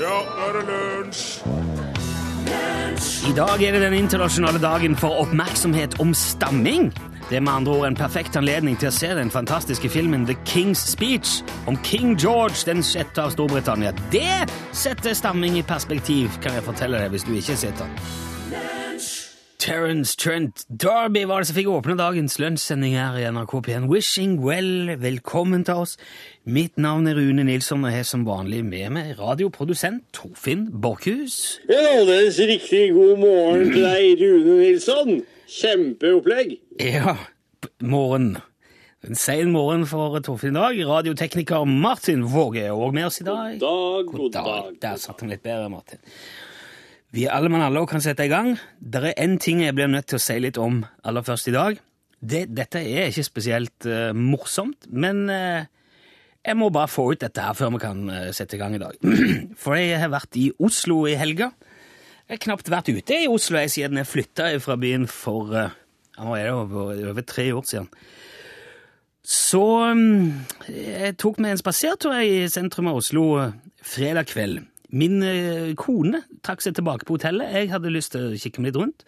Ja, nå er det lunsj! I dag er det den internasjonale dagen for oppmerksomhet om stamming. Det er med andre ord en perfekt anledning til å se den fantastiske filmen The King's Speech om King George den sjette av Storbritannia. Det setter stamming i perspektiv, kan jeg fortelle deg hvis du ikke har sett den. Terence Trent Darby var det som fikk åpne dagens lunsjsending her i NRK P1. Wishing well, velkommen til oss. Mitt navn er Rune Nilsson, og jeg har som vanlig med meg radioprodusent Torfinn Borchhus. Rådens riktig god morgen til deg, Rune Nilsson. Kjempeopplegg. Ja, morgen. En sen morgen for Torfinn i dag. Radiotekniker Martin Våge er også med oss i dag. God Dag, god dag. dag. Der satt han litt bedre, Martin. Vi er alle mann alle og kan sette i gang. Det er én ting jeg blir nødt til å si litt om aller først i dag. Det, dette er ikke spesielt uh, morsomt, men uh, jeg må bare få ut dette her før vi kan uh, sette i gang i dag. For jeg har vært i Oslo i helga. Jeg har knapt vært ute i Oslo jeg, siden jeg flytta fra byen for nå er det over, over tre år siden. Så um, jeg tok meg en spasertur i sentrum av Oslo fredag kveld. Min eh, kone trakk seg tilbake på hotellet. Jeg hadde lyst til å kikke meg litt rundt.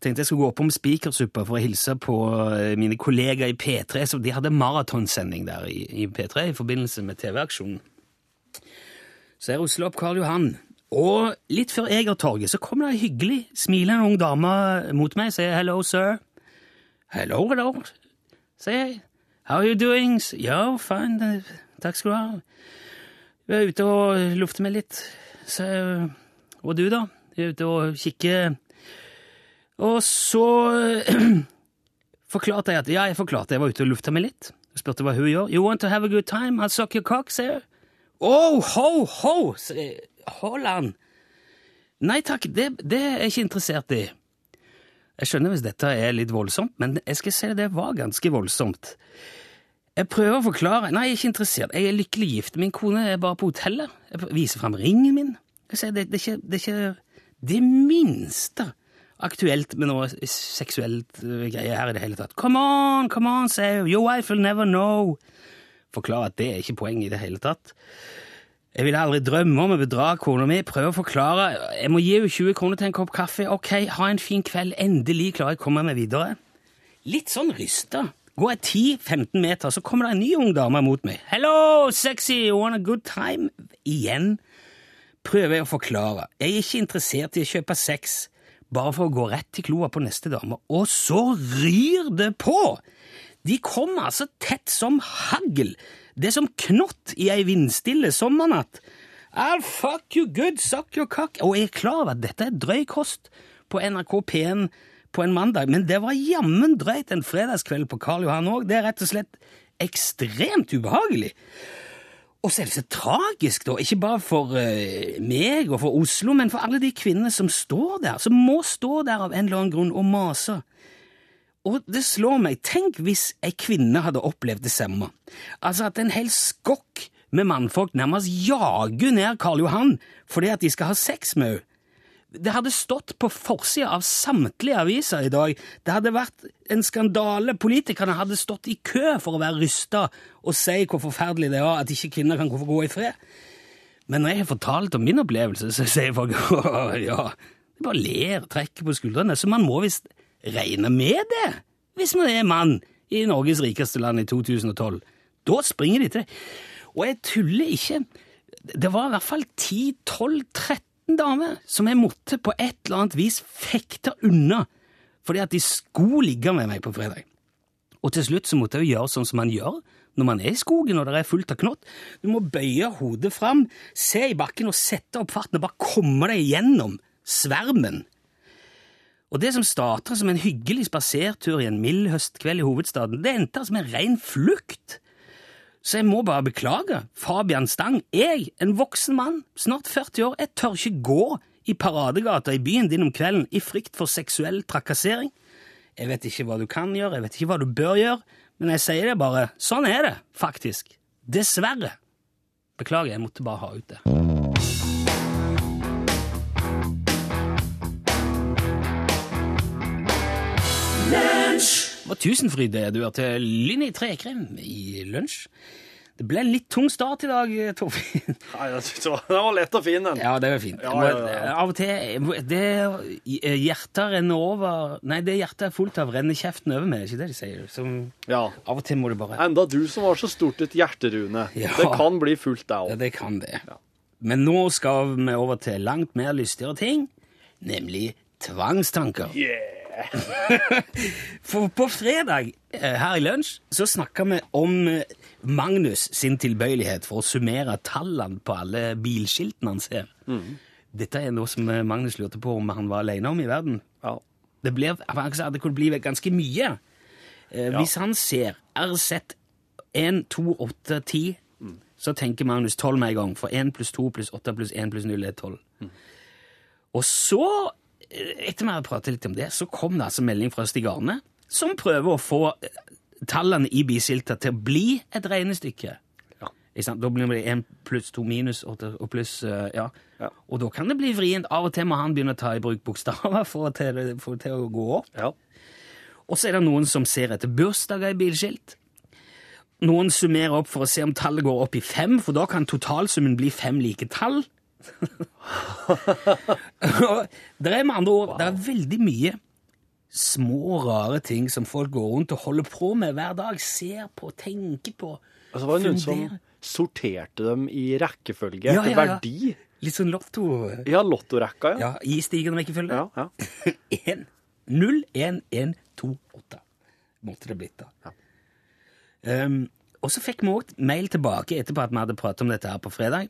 Tenkte jeg skulle gå opp om Spikersuppa for å hilse på eh, mine kollegaer i P3. Så de hadde maratonsending der i, i P3 i forbindelse med TV-aksjonen. Så jeg rusler opp Karl Johan. Og litt før Egertorget så kommer det ei hyggelig, smilende ung dame mot meg og sier 'hello, sir'. 'Hello, hello', sier jeg. 'How are you doing?' Ja, fine, takk skal du ha. Jeg er ute og lufter meg litt. Så, og du, da? Jeg er ute og kikker. Og så forklarte jeg at ja, jeg forklarte jeg var ute og lufta meg litt. Jeg spurte hva hun gjør. You want to have a good time? I'll suck your cock, sier hun. Oh, ho, ho! sier Haaland. Nei takk, det, det er jeg ikke interessert i. Jeg skjønner hvis dette er litt voldsomt, men jeg skal si det var ganske voldsomt. Jeg prøver å forklare. Nei, jeg er ikke interessert. Jeg er lykkelig gift. Min kone er bare på hotellet. Jeg viser fram ringen min. Jeg sier, det, det, er ikke, det er ikke det minste aktuelt med noe seksuelt uh, greie her i det hele tatt. Come on, come on, sier. Your wife will never know. Forklare at det er ikke poeng i det hele tatt. Jeg ville aldri drømme om å bedra kona mi. Prøve å forklare. Jeg må gi henne 20 kroner til en kopp kaffe. Ok, ha en fin kveld. Endelig klarer jeg å komme meg videre. Litt sånn rysta. Går jeg 10-15 meter, så kommer det en ny ung dame mot meg. Hello, sexy, you want a good time? Igjen prøver jeg å forklare. Jeg er ikke interessert i å kjøpe sex bare for å gå rett til kloa på neste dame. Og så ryr det på! De kommer altså tett som hagl. Det er som knott i ei vindstille sommernatt. I'll fuck you good, suck your cock. Og jeg er klar over at dette er drøy kost på NRK P1 på en mandag, men det var jammen drøyt en fredagskveld på Karl Johan òg. Det er rett og slett ekstremt ubehagelig. Og så tragisk, da, ikke bare for eh, meg og for Oslo, men for alle de kvinnene som står der, som må stå der av en eller annen grunn og mase. Og det slår meg, tenk hvis ei kvinne hadde opplevd det samme. Altså at en hel skokk med mannfolk nærmest jager ned Karl Johan fordi at de skal ha sex med henne. Det hadde stått på forsida av samtlige aviser i dag. Det hadde vært en skandale. Politikerne hadde stått i kø for å være rysta og si hvor forferdelig det er at ikke kvinner kan gå i fred. Men når jeg har fortalt om min opplevelse, så sier folk ja, de bare ler og trekker på skuldrene. Så man må visst regne med det hvis man er mann i Norges rikeste land i 2012. Da springer de til. Og jeg tuller ikke. Det var i hvert fall 10-12-13 damer som jeg måtte på et eller annet vis fekte unna fordi at de skulle ligge med meg på fredag. Og til slutt så måtte jeg jo gjøre sånn som man gjør når man er i skogen og det er fullt av knott. Du må bøye hodet fram, se i bakken og sette opp farten og bare komme deg gjennom svermen. Og det som starta som en hyggelig spasertur i en mild høstkveld i hovedstaden, det endte som en ren flukt. Så jeg må bare beklage. Fabian Stang, jeg, en voksen mann, snart 40 år, jeg tør ikke gå i paradegata i byen din om kvelden i frykt for seksuell trakassering. Jeg vet ikke hva du kan gjøre, jeg vet ikke hva du bør gjøre, men jeg sier det bare. Sånn er det, faktisk. Dessverre. Beklager, jeg måtte bare ha ut det. Det var Tusenfryd det du hørte Lynni Trekrem i lunsj. Det ble en litt tung start i dag, Torfinn. Nei, jeg synes det var- den var lett og fin, den. Ja, det var fint. Ja, ja, ja. Av og til det, Hjertet renner over Nei, det hjertet er fullt av, renner kjeften over med. er ikke det de sier? Som, Ja. av og til må du bare Enda du som har så stort et hjerte, Rune. Ja. Det kan bli fullt, det Ja, det kan det. Men nå skal vi over til langt mer lystigere ting, nemlig tvangstanker. For på fredag eh, her i lunsj så snakka vi om eh, Magnus sin tilbøyelighet for å summere tallene på alle bilskiltene han ser. Dette er noe som eh, Magnus lurte på om han var alene om i verden. Ja. Det, ble, sa det kunne bli ganske mye. Eh, Ja. Hvis han ser RZ 1, 2, 8, 10, så tenker Magnus 12 med en gang. For 1 pluss 2 pluss 8 pluss 1 pluss 0 er 12. Og så, etter vi hadde pratet litt om det, så kom det altså melding fra Stig Arne, som prøver å få eh, tallene i bisilta til å bli et regnestykke. Ja. Da blir det 1 pluss 2 minus 8 og pluss eh, ja. Ja. Og da kan det bli vrient. Av og til må han begynne å ta i bruk bokstaver for det til å gå opp. ja. Og så er det noen som ser etter bursdager i bilskilt. Noen summerer opp for å se om tallet går opp i fem, for da kan totalsummen bli fem like tall. Det er med andre ord det er veldig mye små, rare ting som folk går rundt og holder på med hver dag. Ser på, tenker på. Altså var det noen som sorterte dem i rekkefølge Ja, etter ja, ja. verdi. Litt sånn lotto... Ja, lottorekka, ja. Ja, I stigende rekkefølge. Ja, ja. 1, 0, 1, 1, 2, 8. Måtte det blitt, da. Ja. Um, og så fikk vi også mail tilbake etterpå at vi hadde pratet om dette her på fredag.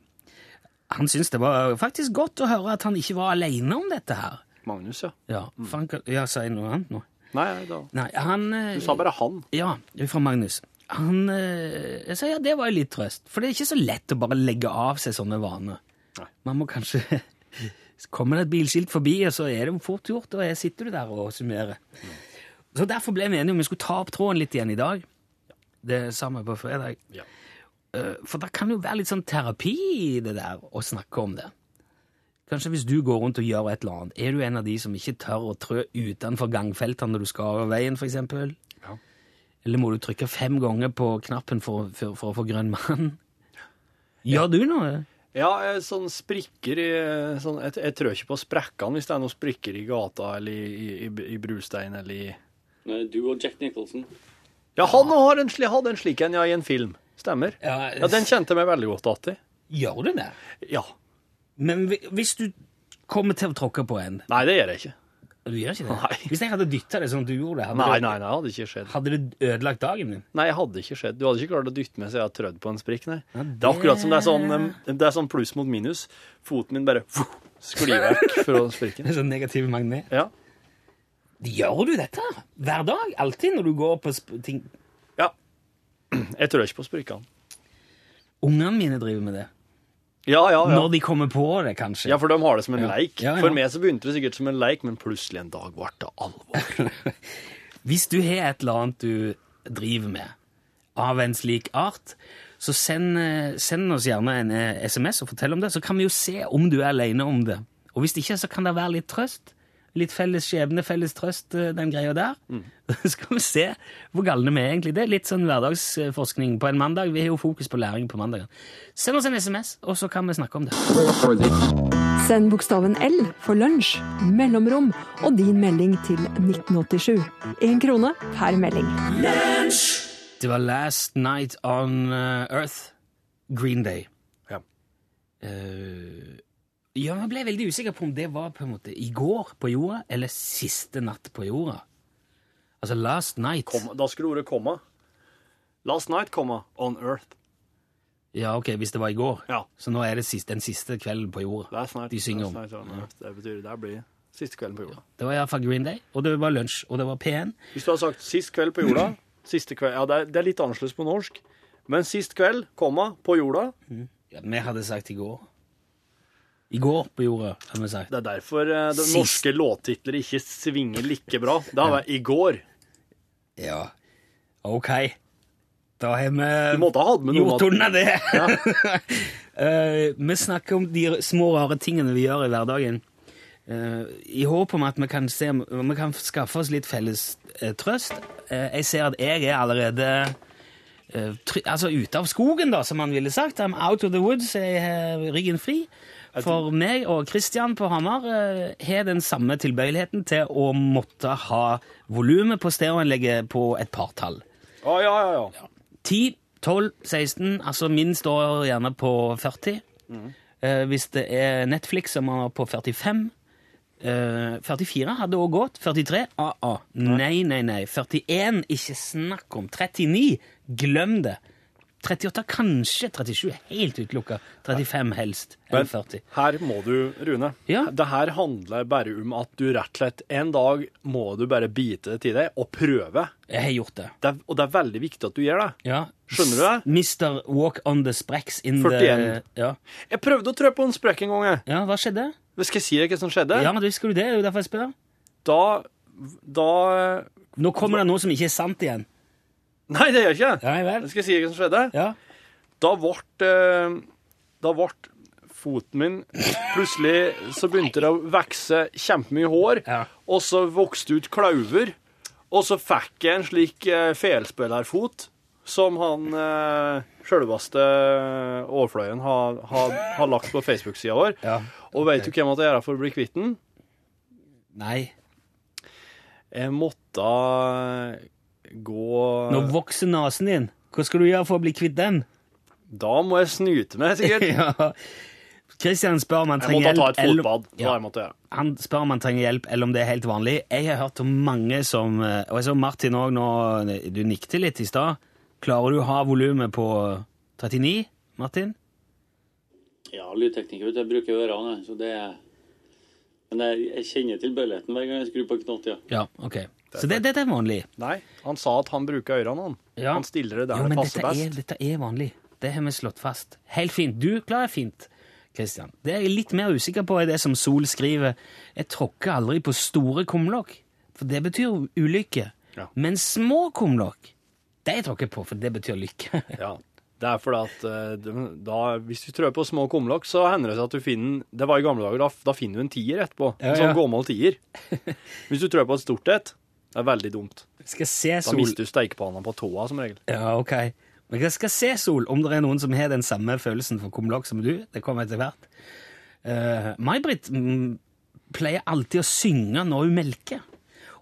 Han syntes det var faktisk godt å høre at han ikke var alene om dette her. Magnus, ja. Ja, for han, ja sa jeg noe annet nå? Nei, da. Nei, han eh, Du sa bare han. Ja, fra Magnus. Han eh, Jeg sa ja, det var jo litt trøst. For det er ikke så lett å bare legge av seg sånne vaner. Nei. Man må kanskje kommer det et bilskilt forbi, og så er det fort gjort, og jeg sitter du der og summerer. Så derfor ble vi enige om vi skulle ta opp tråden litt igjen i dag. Det samme på fredag. Ja. Eh, For det kan jo være litt sånn terapi i det der, å snakke om det. Kanskje hvis du går rundt og gjør et eller annet, er du en av de som ikke tør å trø utenfor gangfeltene når du skal over veien, eksempel? Ja. Eller må du trykke fem ganger på knappen for, for, for å få grønn mann? Gjør du noe? Ja, jeg, sånn sprikker i sånn, jeg, jeg trør ikke på sprekkene hvis det er noen sprikker i gata eller i, i, i brustein eller i Nei, du og Jack Nicholson. Ja, han hadde en, hadde en slik en, ja, i en film. Stemmer. Ja, Ja, den kjente jeg meg veldig godt igjen. Gjør du det? Ja. Men hvis du kommer til å tråkke på en Nei, det gjør jeg ikke. Du gjør ikke det? Nei. Hvis jeg hadde dytta det sånn du gjorde det, Nei, det, nei, nei, hadde ikke skjedd. hadde det ødelagt dagen din? Nei, hadde ikke skjedd. Du hadde ikke klart å dytte meg så jeg hadde trødd på en sprikk, nei. Ja, Det er akkurat som det er sånn, det er sånn pluss mot minus. Foten min bare sklir vekk fra sprikken. Det er sånn negativ magnet. Ja. Gjør du dette hver dag? Alltid når du går på ting. Jeg tror ikke på sprykkene Ungene mine driver med det. Ja, ja, ja. Når de kommer på det, kanskje. Ja, for de har det som en Ja. leik. Ja, ja. For meg så begynte det sikkert som en leik, men plutselig en dag ble det alvor. Hvis du har et eller annet du driver med av en slik art, så send, eh, send oss gjerne en eh, SMS og fortell om det, så kan vi jo se om du er alene om det. Og hvis ikke, så kan det være litt trøst. Litt felles skjebne, felles trøst, eh, den greia der. Så skal vi se hvor galne vi er egentlig. Det er litt sånn hverdagsforskning på en mandag. Vi har jo fokus på læring på mandagen. Send oss en SMS, og så kan vi snakke om det. Send bokstaven L for lunsj, mellomrom og din melding til 1987. Én krone per melding. Det var Last Night on eh, Earth, Green Day. Ja. Eh, ja, jeg ble veldig usikker på om det var på en måte i går på jorda, eller siste natt på jorda. Altså Last Night. Kom, Da skulle ordet komma. Last night, komma, on earth. Ja, ok, hvis det var i går. Ja. Så nå er det siste, den siste kvelden på jorda. Last night, De synger om. night on earth. Det betyr det blir siste kvelden på jorda. Det var iallfall Green Day, og det var lunsj, og det var P1. Hvis du hadde sagt sist kveld på jorda, siste kveld, ja, det er, det er litt annerledes på norsk, men sist kveld, komma, på jorda, Ja, vi hadde sagt i går. I går på jorda, har vi sagt. det er derfor eh, de Sist. norske låttitler ikke svinger like bra. Det har vært i går. Ja, ok. Da har vi Du måtte ha hatt med noe gjort av unna det. Eh, vi snakker om de små, rare tingene vi gjør i hverdagen. Eh, I håp om at vi kan, se, om vi kan skaffe oss litt felles eh, trøst. Eh, jeg ser at jeg er allerede eh, try, altså ute av skogen, da, som man ville sagt. I'm out of the woods, jeg har ryggen fri. For meg og Kristian på Hamar eh, har den samme tilbøyeligheten til å måtte ha volumet på stereoanlegget på et partall. Å, ja, ja, ja. 10, 12, 16, altså min står gjerne på 40. Eh, hvis det er Netflix som er på 45 eh, 44 hadde også gått. 43, AA. Nei, nei, nei. 41, ikke snakk om. 39, glem det. 38, kanskje. 37 er helt utelukka. 35 helst. Eller Men 40. her må du, Rune Ja. Det her handler bare om at du rett og slett En dag må du bare bite det til deg og prøve. Jeg har gjort det. Det er, og det er veldig viktig at du gjør det. Ja. Skjønner du det? Mr. Walk on the Sprecks in 41. the ja. Jeg prøvde å trø på en sprekk en gang. jeg. ja, hva skjedde? Skal jeg si deg hva som skjedde? Ja, men husker du det? Det er jo derfor jeg spør. Da Da Nå kommer det noe som ikke er sant igjen. Nei, det gjør jeg ikke. Nei vel. Skal jeg si hva som skjedde? Ja. Da ble eh, Da ble foten min Plutselig så begynte det å vokse kjempemye hår, Ja. og så vokste ut klauver. Og så fikk jeg en slik uh, felspillerfot som han eh, sjølveste Årfløyen har, har, har lagt på Facebook-sida vår. Ja. Og veit du hva jeg måtte gjøre for å bli kvitt den? Nei. Jeg måtte gå Nå vokser nesen din. Hva skal du gjøre for å bli kvitt den? Da må jeg snyte meg, sikkert. ja. Christian spør om han trenger hjelp. Jeg måtte ta et fotbad. Ja. jeg måtte ja. Han spør om han trenger hjelp, eller om det er helt vanlig. Jeg har hørt om mange som eh, Og jeg så Martin òg nå Du nikket litt i stad. Klarer du å ha volumet på 39, Martin? Ja, lydtekniker, jeg bruker ørene, så det er Men jeg, kjenner kjenner tilbøyeligheten hver gang jeg skrur på knott, ja. Ja, ok. Så det, dette er vanlig. Nei, han sa at han bruker ørene, han. Ja. Han stiller det der Jo, det passer dette best. er, dette er vanlig. Det har vi slått fast. Helt fint. Du klarer fint, Kristian. Det er jeg litt mer usikker på, er det som Sol skriver. Jeg tråkker aldri på store kumlokk, for det betyr ulykke. Ja. Men små kumlokk, de tråkker på, for det betyr lykke. Ja. Det er fordi at eh, da, hvis du trør på små kumlokk, så hender det seg at du finner Det var i gamle dager, da, da finner du en tier etterpå. Ja, En sånn gåmål tier. Hvis du trør på et stort et, det er veldig dumt. skal se, Da Sol. mister du steikepanna på tåa, som regel. Ja, ok. Men jeg skal se, Sol, om det er noen som har den samme følelsen for kumlokk som du. Det kommer etter hvert. Uh, May-Britt mm, pleier alltid å synge når hun melker.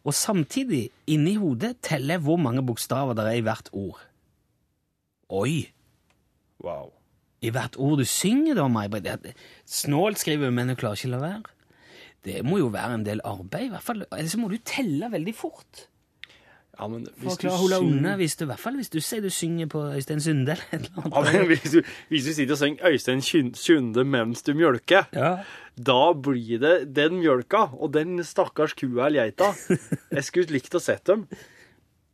Og samtidig, inni hodet, teller jeg hvor mange bokstaver det er i hvert ord. Oi! Wow. I hvert ord du synger, da, May-Britt. Snålt skriver hun, men hun klarer ikke å la være. Det må jo være en del arbeid, i hvert fall. Ellers så må du telle veldig fort. Ja, men hvis holde unna, hvis du, i hvert fall hvis du sier du synger på Øystein Sunde eller et eller Ja, men hvis, du, hvis du sitter og synger Øystein Sunde mens du mjølker, Ja. da blir det den mjølka og den stakkars kua eller geita. Jeg skulle likt å sett dem.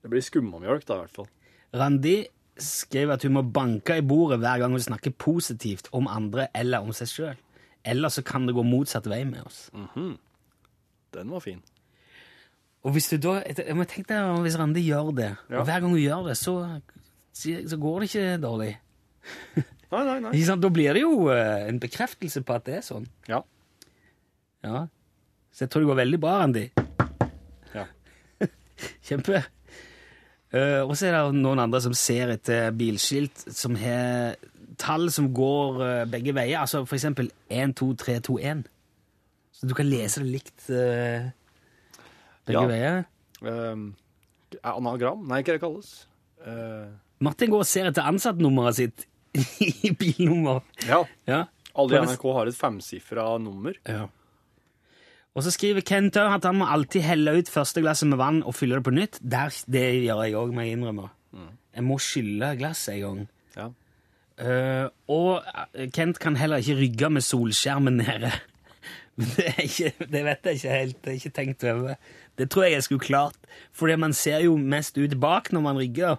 Det blir skummamjølk, da, i hvert fall. Randi skrev at hun må banke i bordet hver gang hun snakker positivt om andre eller om seg sjøl. Eller så kan det gå motsatt vei med oss. Den var fin. Og hvis du da, tenke deg hvis Randi gjør det, Ja. og hver gang hun gjør det, så, så går det ikke dårlig. Nei, nei, nei. Da blir det jo eh, en bekreftelse på at det er sånn. Ja. Ja. Så jeg tror det går veldig bra, Randi. Ja. Kjempe. Eh, og så er det noen andre som ser etter bilskilt som har tall som går eh, begge veier. Altså for eksempel 1, 2, 3, 2, 1. Så du kan lese det likt eh, begge Ja. veier. Um, anagram? Nei, hva det kalles. Eh, Martin går og ser etter ansattnummeret sitt i bilnummer. ja. Ja. Alle i NRK har et femsifra nummer. Ja. Og så skriver Kent òg at han må alltid helle ut første glasset med vann og fylle det på nytt. Der, det gjør jeg òg, må jeg innrømme. Jeg må skylle glasset en gang. Ja. Eh, og eh, Kent kan heller ikke rygge med solskjermen nede. Det, ikke, det vet jeg ikke helt. Det er ikke tenkt over. Det tror jeg jeg skulle klart. Fordi man ser jo mest ut bak når man rygger.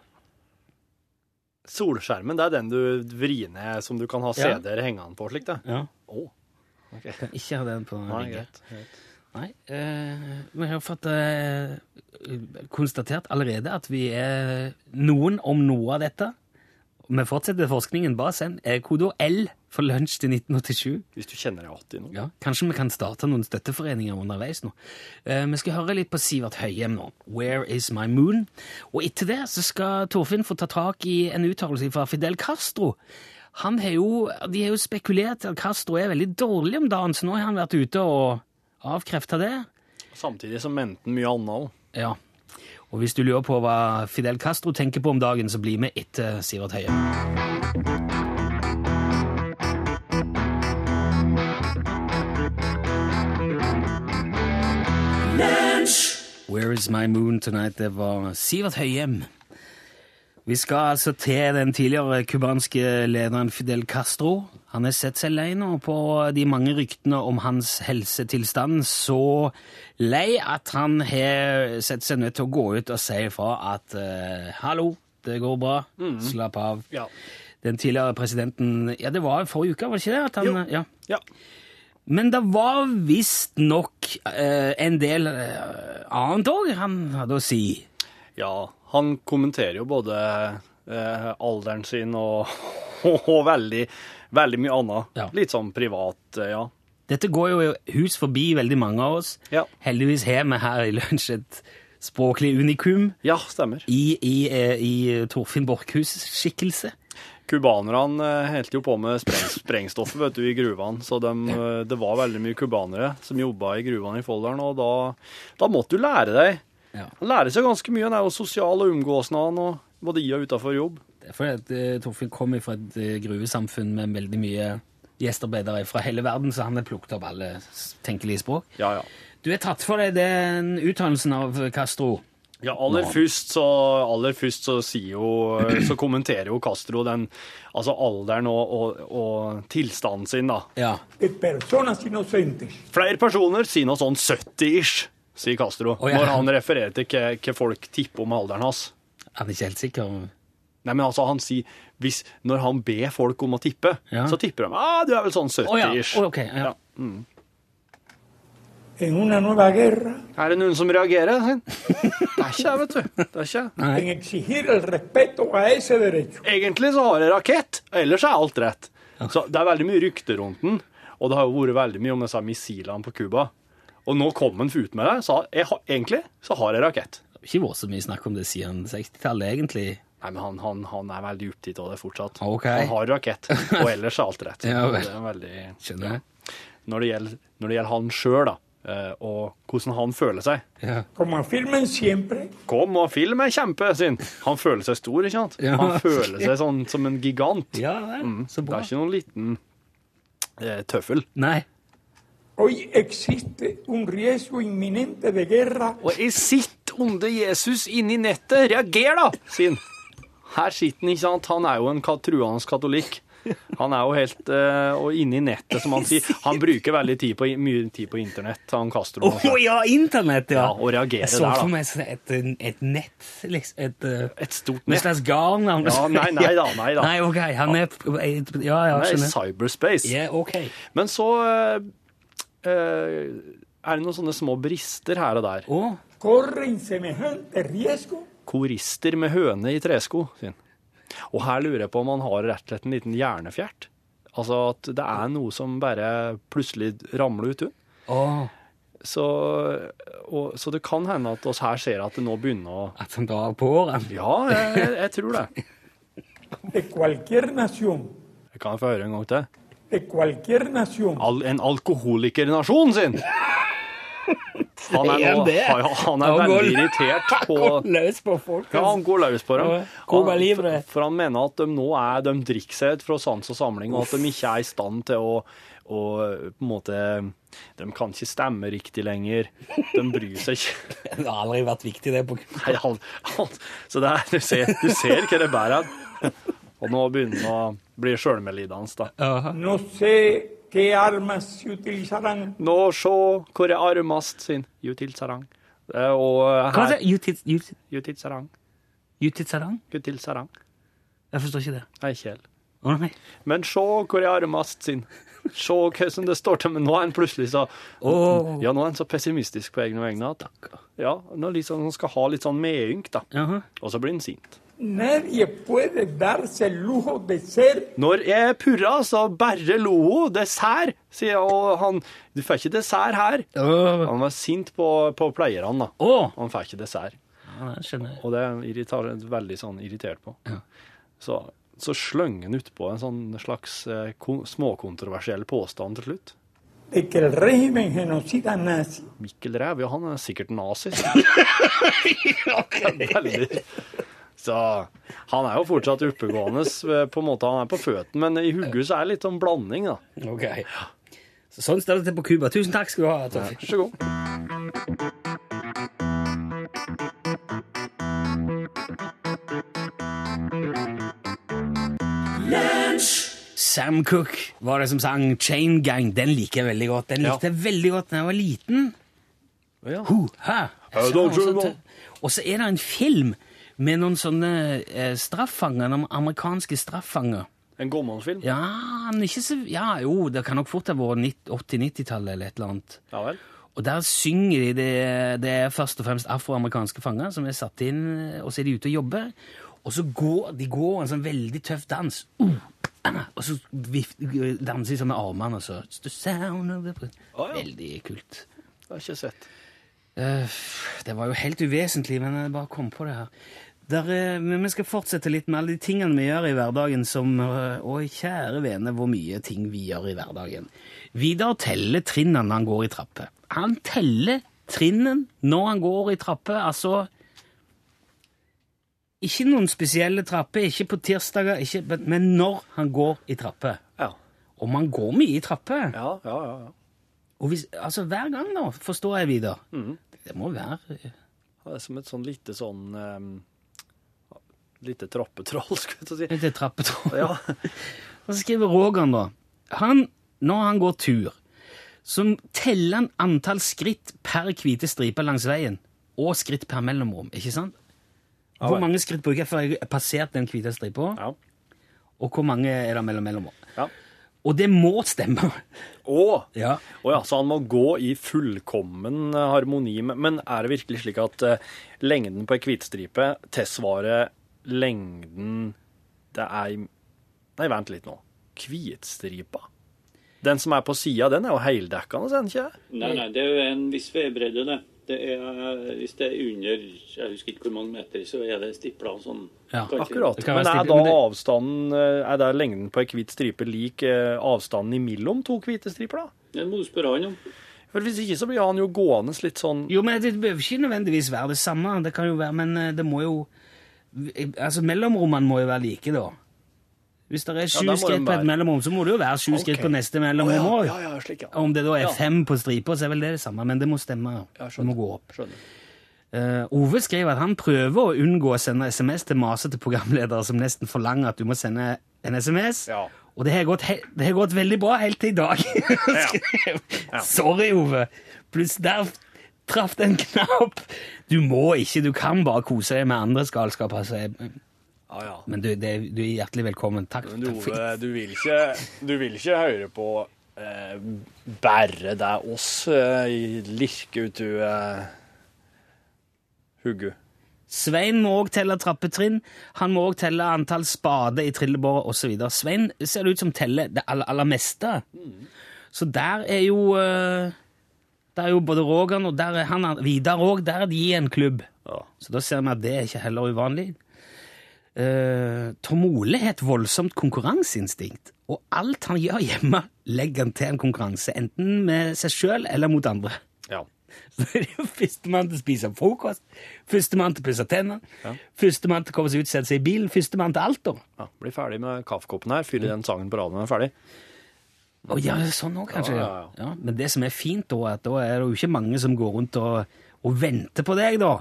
Solskjermen det er den du vrir ned som du kan ha CD-er hengende på. slik det. Ja. Oh. Okay. Kan ikke ha den på ryggen. Nei, eh, vi har fått konstatert allerede at vi er noen om noe av dette. Vi fortsetter forskningen. Bare send eh, kodeord L for lunsj til 1987. Hvis du kjenner deg igjen nå. Ja, Kanskje vi kan starte noen støtteforeninger underveis nå. Eh, vi skal høre litt på Sivert Høyem nå. 'Where Is My Moon?' Og etter det så skal Torfinn få ta tak i en uttalelse fra Fidel Castro. Han har jo, De har jo spekulert at Castro er veldig dårlig om dagen, så nå har han vært ute og avkrefta det. Samtidig som mente han mye annet òg. Ja. Og hvis du lurer på hva Fidel Castro tenker på om dagen, så bli med etter Sivert Høie. Where is my moon tonight? Det var Sivert Høyem. Vi skal altså til den tidligere cubanske lederen Fidel Castro. Han har sett seg lei nå på de mange ryktene om hans helsetilstand. Så lei at han har sett seg nødt til å gå ut og si ifra at uh, hallo, det går bra, slapp av. Ja. Den tidligere presidenten Ja, det var forrige uke, var det ikke det? At han. Ja. ja. Men det var visstnok uh, en del uh, annet òg han hadde å si. Ja, han kommenterer jo både eh, alderen sin og, og, veldig, veldig mye annet. Ja. Litt sånn privat, eh, ja. Dette går jo hus forbi veldig mange av oss. Ja. Heldigvis har vi her i lunsj et språklig unikum Ja, stemmer. i, i, eh, i Torfinn Borchhus' skikkelse. Kubanerne eh, holdt jo på med spreng, sprengstoffet vet du, i gruvene, så eh, det var veldig mye kubanere som jobba i gruvene i Folldalen, og da, da måtte du lære deg. Ja. Han lærer seg ganske mye. Han er jo sosial og omgåsende, og både i og utafor jobb. Det er fordi at eh, Torfinn kommer fra et eh, gruvesamfunn med veldig mye gjestearbeidere fra hele verden, så han har plukket opp alle tenkelige språk. Ja, ja. Du har tatt for deg den uttalelsen av Castro. Ja, aller først så, aller først så sier jo Så kommenterer jo Castro den altså alderen og, og, og tilstanden sin, da. Ja. de personas inocentes. Flere personer sier noe sånn 70-ish, sier Castro, Oh, ja. når han refererer til hva, folk tipper om alderen hans. Han er ikke helt sikker. Nei, men altså, han sier hvis, Når han ber folk om å tippe, Ja. så tipper de ah, du er vel sånn Å ja. 70-ish. Å, ok, ja. Ja. En una nueva Er det noen som reagerer? Det er ikke jeg, vet du. Det er ikke. jeg. en exigir el respeto a. Egentlig så har jeg rakett, ellers er alt rett. Så det er veldig mye rykter rundt den, og det har jo vært veldig mye om disse missilene på Cuba. Og nå kom han ut med det, sa jeg har, egentlig så har jeg rakett. Det har ikke vært så mye snakk om det siden 60-tallet, egentlig. Nei, men han, han, han er veldig opptatt av det fortsatt. Okay. Han har rakett, og ellers er alt rett. Ja, vel. det er veldig... Skjønner jeg. Når det gjelder, når det gjelder han sjøl, da, eh, og hvordan han føler seg Ja. Como afirman siempre, Kom og film er kjempe sin. Han føler seg stor, ikke sant? Ja. Han føler seg sånn som en gigant. Ja vel, så Det er ikke noen liten eh, tøffel. Nei. Hoy existe un riesgo inminente de guerra Og jeg sitter onde Jesus inni nettet. Reager, da, Sin. Her sitter han, ikke sant. Han er jo en truende katolikk. Han er jo helt uh, Og inni nettet, som han sier. Han bruker veldig tid på, mye tid på internett, han Castro. Å Oh, ja, internett, ja! Ja, og reagere Jeg så der, da. for meg et, et nett, liksom. Et, eh, Et stort et nett. slags garn. Ja, nei, nei da, nei da. Nei, ok, han er Ja, ja, Han er i cyberspace. Yeah, okay. Men så eh, er det noen sånne små brister her og der. Riesgo Korister med høne i tresko, Sin. Og her lurer jeg på om han har rett og slett en liten hjernefjert. Altså at det er noe som bare plutselig ramler ut. Oh. Så, og, så det kan hende at oss her ser at det nå begynner å at han drar på årene. Ja, jeg, jeg, jeg tror det. de cualquier Jeg kan få høre en gang til. De cualquier nación, Al, en alkoholikernasjon sin! Han er, nå, han, han er Han går- veldig irritert på Løs på folk. Ja, han går løs på dem. Han- For, for han mener at de nå er, de drikker seg ut fra sans og samling, og at de ikke er i stand til å, å på en måte De kan ikke stemme riktig lenger. De bryr seg ikke. Det har aldri vært viktig, det. på Nei, han, han, så det er, du ser, du ser hva det bærer. Og nå begynner han å bli sjølmedlidende, da. Nå se qué armas se utilizarán, Nå se hvor er armast sin Jutilsarang. Eh, Og Hva er her det? Jutit- jut- Jutilsarang. Jutitsarang? Jutilsarang. Jeg forstår ikke det. Nei, ikke heller. Men se hvor jeg armast sin. Se hvordan det står til, men nå er han plutselig så oh. Ja, nå er han så pessimistisk på egne vegne at Ja, nå liksom, han skal ha litt sånn medynk, da. Jaha. Og så blir han sint. Nadie puede darse el lujo de ser Når jeg purra, så bare lo hun. Dessert, sier jeg. Og han Du får ikke dessert her. Han var sint på, på pleierne, da. Åh. Han får ikke dessert. Ja. Og det er han veldig sånn irritert på. Så, så sløng han utpå en sånn slags eh, småkontroversiell påstand til slutt. genocida nazi Mikkel Ræv, ja, han er sikkert nazi. Veldig. Så han er jo fortsatt oppegående, eh, på en måte. Han er på føttene, men i hodet så er det litt sånn blanding, da. Ok. Så sånn står det til på Cuba. Tusen takk skal du ha, Torfinn. Vær så god. Sam Cooke var det som sang Chain Gang. Den liker jeg veldig godt. Den Ja. likte jeg veldig godt da jeg var liten. Ja. Tror jeg Og så er det en film med noen sånne eh, straffanger, noen amerikanske straffanger. En gåmannsfilm? Ja, men ikke så Ja, jo, det kan nok fort ha vært 80-90-tallet eller et eller annet. Ja vel. Og der synger de det, det er først og fremst afroamerikanske fanger som er satt inn, og så er de ute og jobber. Og så går de går en sånn veldig tøff dans. Uh, og så vift, danser de sånn med armene, og så. Veldig kult. Det har jeg ikke sett. Eh, det var jo helt uvesentlig, men jeg bare kom på det her. Der, eh, men vi skal fortsette litt med alle de tingene vi gjør i hverdagen som eh, Å, kjære vene, hvor mye ting vi gjør i hverdagen. Vidar teller trinnene han går i trapper. Han teller trinnen når han går i trapper, altså Ikke noen spesielle trapper, ikke på tirsdager, ikke, men- men når han går i trapper. Ja. Og man går mye i trapper. Ja, ja, ja. ja. Og hvis, altså hver gang, da, forstår jeg, Vidar. Mm. Det må være Det er som et sånn lite sånn um, Lite trappetroll, skulle jeg si. Litt trappetroll. Ja. Og så skriver Rogan, da. Han, når han går tur, så teller han antall skritt per hvite stripe langs veien. Og skritt per mellomrom, ikke sant? Hvor mange skritt bruker jeg før jeg har passert den hvite stripa? ja. Og hvor mange er det mellom mellomrom? ja. Og det må stemme! Å! Ja. Å ja, så han må gå i fullkommen eh, harmoni Men er det virkelig slik at eh, lengden på ei hvitstripe tilsvarer lengden det er i Nei, vent litt nå. Hvitstripa? Den som er på sida, den er jo heldekkende, er den ikke? Nei, nei, det er jo en viss vedbredde, det. det er, hvis det er under jeg husker ikke hvor mange meter, så er det stipla sånn. Ja, Kanskje- Akkurat. Men er da avstanden eh, Er da lengden på ei hvit stripe lik eh, avstanden imellom to hvite striper, da? Det må du spørre han om. For Hvis ikke så blir han jo gående litt sånn Jo, men det behøver ikke nødvendigvis være det samme. Det kan jo være, Men eh, det må jo Altså, mellomrommene må jo være like, da. Hvis det er sju ja, skritt på et mellomrom, så må det jo være sju skritt på neste mellomrom òg. ja, ja, ja. Om det da er fem på stripa, så er vel det det samme, men det må stemme. Ja, det må gå opp. Eh, Ove skriver at han prøver å unngå å sende SMS til masete programledere som nesten forlanger at du må sende en SMS. Ja. Og det har, gått, det har gått veldig bra helt til i dag. Sorry, Ove. Pluss der traff den en knapp. Du må ikke, du kan bare kose deg med andres galskap. Altså. Jeg- Ja, ja. Men du, det, du er hjertelig velkommen. Takk. Men du, Ove, du vil ikke, du vil ikke høre på eh, bare det oss eh, i ut du eh, hugget. Svein må òg telle trappetrinn. Han må òg telle antall spader i trillebåret osv. Svein ser det ut som teller det aller, aller meste. Så der er jo eh, Der er jo både Rogan og der er han, Vidar òg. Der er de i en klubb. Ja. Så da ser vi at det er ikke heller uvanlig. Uh, Tom Ole har et voldsomt konkurranseinstinkt. Og alt han gjør hjemme, legger han til en konkurranse. Enten med seg sjøl eller mot andre. ja. Så det er jo Førstemann til å spise frokost, førstemann til å pusse tennene, Ja. førstemann til å komme seg ut og sette seg i bilen, førstemann til alt. da. ja. Bli ferdig med kaffekoppen her, fylle den sangen på radioen er ferdig. Å ja, sånn òg, kanskje. Ja, ja, ja. Men det som er fint, da, er at da er det jo ikke mange som går rundt og, og venter på deg, da.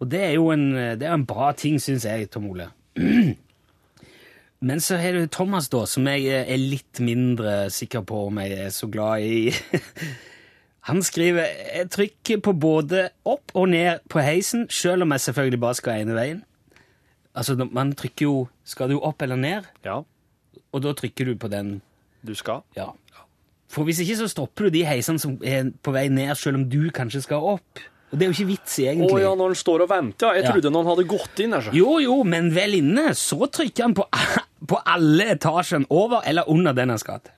Og det er jo en, det er en bra ting, syns jeg, Tom Ole. Men så har du Thomas, da, som jeg er litt mindre sikker på om jeg er så glad i. Han skriver jeg trykker på både opp og ned på heisen, selv om jeg selvfølgelig bare skal ene veien. Altså, Man trykker jo Skal du opp eller ned? Ja. Og da trykker du på den. Du skal? Ja. For hvis ikke så stopper du de heisene som er på vei ned, selv om du kanskje skal opp. Og det er jo ikke vits i, Å egentlig. ja, når han står og venter, ja. Jeg Ja. trodde noen hadde gått inn Altså. Jo, jo, men vel inne, så trykker han på, på alle etasjene over eller under den han skal til.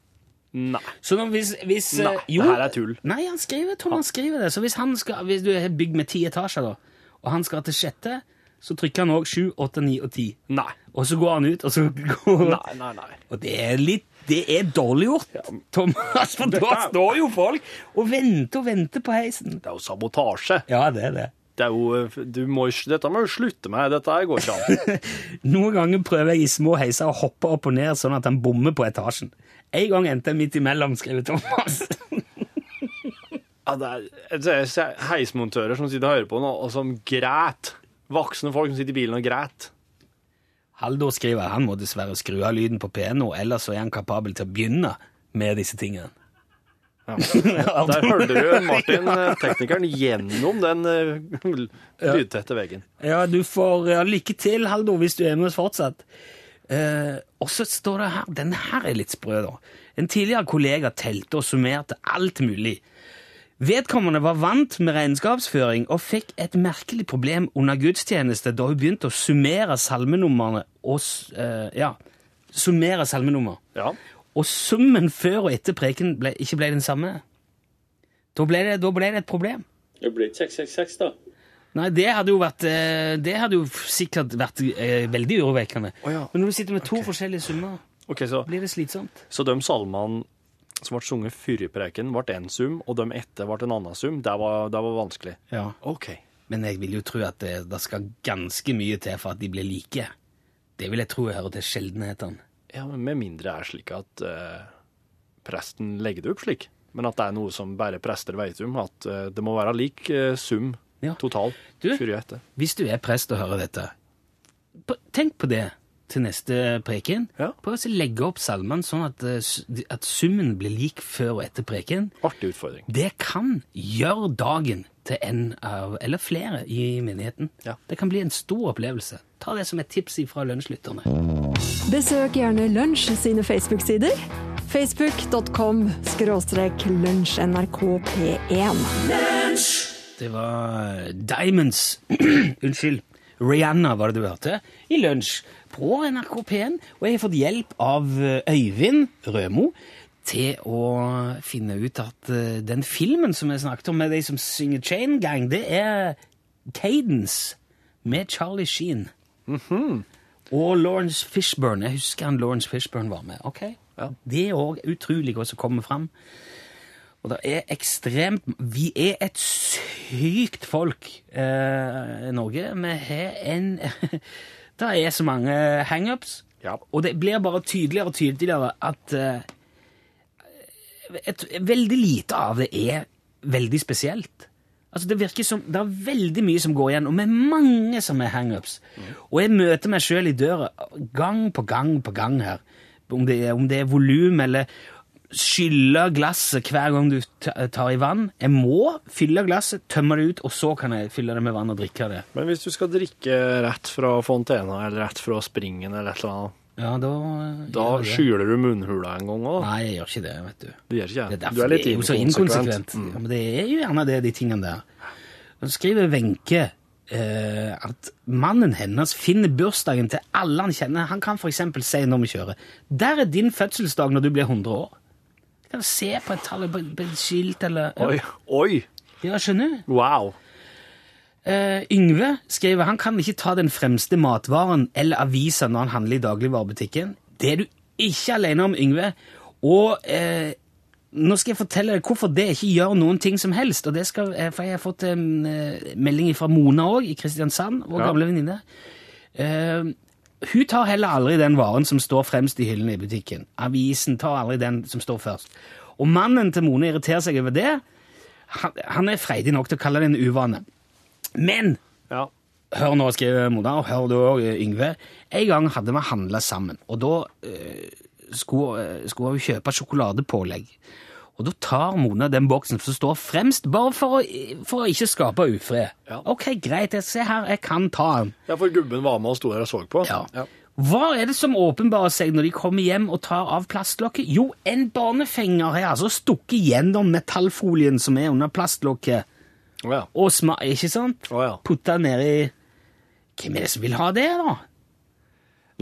Nei. Så når, hvis, hvis Nei, jo, det her er tull. Nei, han skriver, Tom, han skriver det. Så hvis, han skal, hvis du er bygd med ti etasjer, da, og han skal til sjette, så trykker han òg sju, åtte, ni og ti. Nei. Og så går han ut, og så går Nei, nei, nei. Og det er litt Det er dårlig gjort, Thomas, for da står jo folk og venter og venter på heisen. Det er jo sabotasje. Ja, det er det. Det er jo, du må, dette må du slutte med. Dette går ikke an. Noen ganger prøver jeg i små heiser å hoppe opp og ned sånn at han bommer på etasjen. En gang endte jeg midt imellom, skriver Thomas. Ja, det er heismontører som sitter og hører på nå, og som græt. Voksne folk som sitter i bilen og græt. Haldor skriver han må dessverre skru av lyden på P1 nå, ellers er han kapabel til å begynne med disse tingene. Der hørte du Martin, teknikeren, gjennom den eh, lydtette veggen. Ja, du får ja, lykke til, Haldor, hvis du er med oss fortsatt. Eh, og så står det her, denne her er litt sprø, da. En tidligere kollega telte og summerte alt mulig. Vedkommende var vant med regnskapsføring og fikk et merkelig problem under gudstjeneste da hun begynte å summere salmenumrene og eh, Ja, summere salmenummer. Ja. Og summen før og etter preken ble, ikke ble den samme. Da ble, det, da ble det et problem. Det ble ikke 666, da. Nei, det hadde jo vært eh, Det hadde jo sikkert vært eh, veldig urovekkende. Oh, ja. Men når du sitter med to forskjellige summer, okay, så, blir det slitsomt. så de salmene som ble sunget før preken, ble én sum, og de etter ble en annen sum. Det var, det var vanskelig. Ja. OK. Men jeg vil jo tro at det, det skal ganske mye til for at de blir like. Det vil jeg tro jeg hører til sjeldenhetene. Ja, men Med mindre det er slik at eh, presten legger det opp slik. Men at det er noe som bare prester vet om. At eh, det må være lik eh, sum Ja. total Du? Hvis du er prest og hører dette, tenk på det til neste preken. Ja. Prøv å legge opp salmene sånn at, eh, at summen blir lik før og etter preken. Artig utfordring. Det kan gjøre dagen til en av, eller flere i menigheten. Ja. Det kan bli en stor opplevelse. Ta det som et tips fra lunsjlytterne. Besøk gjerne Lunsj sine Facebook-sider. Facebook.com skråstrek lunsjnrkp1. Det var Diamonds Unnskyld. Rihanna var det du hørte i lunsj på NRK P1. Og jeg har fått hjelp av eh, Øyvind Rømo til å finne ut at eh, den filmen som jeg snakket om med de som synger Chain Gang, det er Cadence med Charlie Sheen. Og Lawrence Fishburne. Jeg husker han Lawrence Fishburne var med. Ok, Ja. Det er òg utrolig å komme fram. Og det er ekstremt Vi er et sykt folk eh, Norge. Vi har en Det er så mange hangups, Ja. og det blir bare tydeligere og tydeligere at uh, et, Veldig lite av det er veldig spesielt. Altså Det virker som Det er veldig mye som går igjen, og med mange som er hangups. Og jeg møter meg sjøl i døra gang på gang på gang her. Om det er, om det er volum eller skylle glasset hver gang du tar i vann. Jeg må fylle glasset, tømme det ut, og så kan jeg fylle det med vann og drikke det. Men hvis du skal drikke rett fra fontena eller rett fra springen eller et eller annet, Ja, da da skyler du munnhula en gang òg? Nei, jeg gjør ikke det, vet du. Du gjør ikke Det det? er, Du er litt det er jo så inkonsekvent. Mm. Ja, men det er jo gjerne det, de tingene der. Så skriver Wenche eh, at mannen hennes finner bursdagen til alle han kjenner. Han kan f.eks. si når vi kjører 'Der er din fødselsdag når du blir 100 år'. Kan se på et tall, på et på et skilt eller Oi, oi, Ja, skjønner du? wow. Uh, Yngve skriver han kan ikke ta den fremste matvaren eller avisa når han handler i dagligvarebutikken. Det er du ikke alene om, Yngve. Og uh, nå skal jeg fortelle deg hvorfor det ikke gjør noen ting som helst. Og det skal, eh, for Jeg har fått en melding fra Mona òg, i Kristiansand, vår Ja. gamle venninne. Eh, hun tar heller aldri den varen som står fremst i hyllene i butikken. Avisen tar aldri den som står først. Og mannen til Mone irriterer seg over det. Han, han er freidig nok til å kalle det en uvane. Men Ja. hør nå, skriver Mona, og hør du òg, Yngve. En gang hadde vi handla sammen, og da øh, skulle, øh, skulle hun kjøpe sjokoladepålegg. Og da tar Mona den boksen som står fremst, bare for å, for å ikke skape ufred. Ja. Ok, greit, jeg, se her, jeg kan ta den. ja, for gubben var med og sto der og så på. Ja. Hva er det som åpenbarer seg når de kommer hjem og tar av plastlokket? Jo, en barnefenger har altså stukket gjennom metallfolien som er under plastlokket, Å ja. og sma ikke sant? Å ja. Putta nedi Hvem er det som vil ha det, da?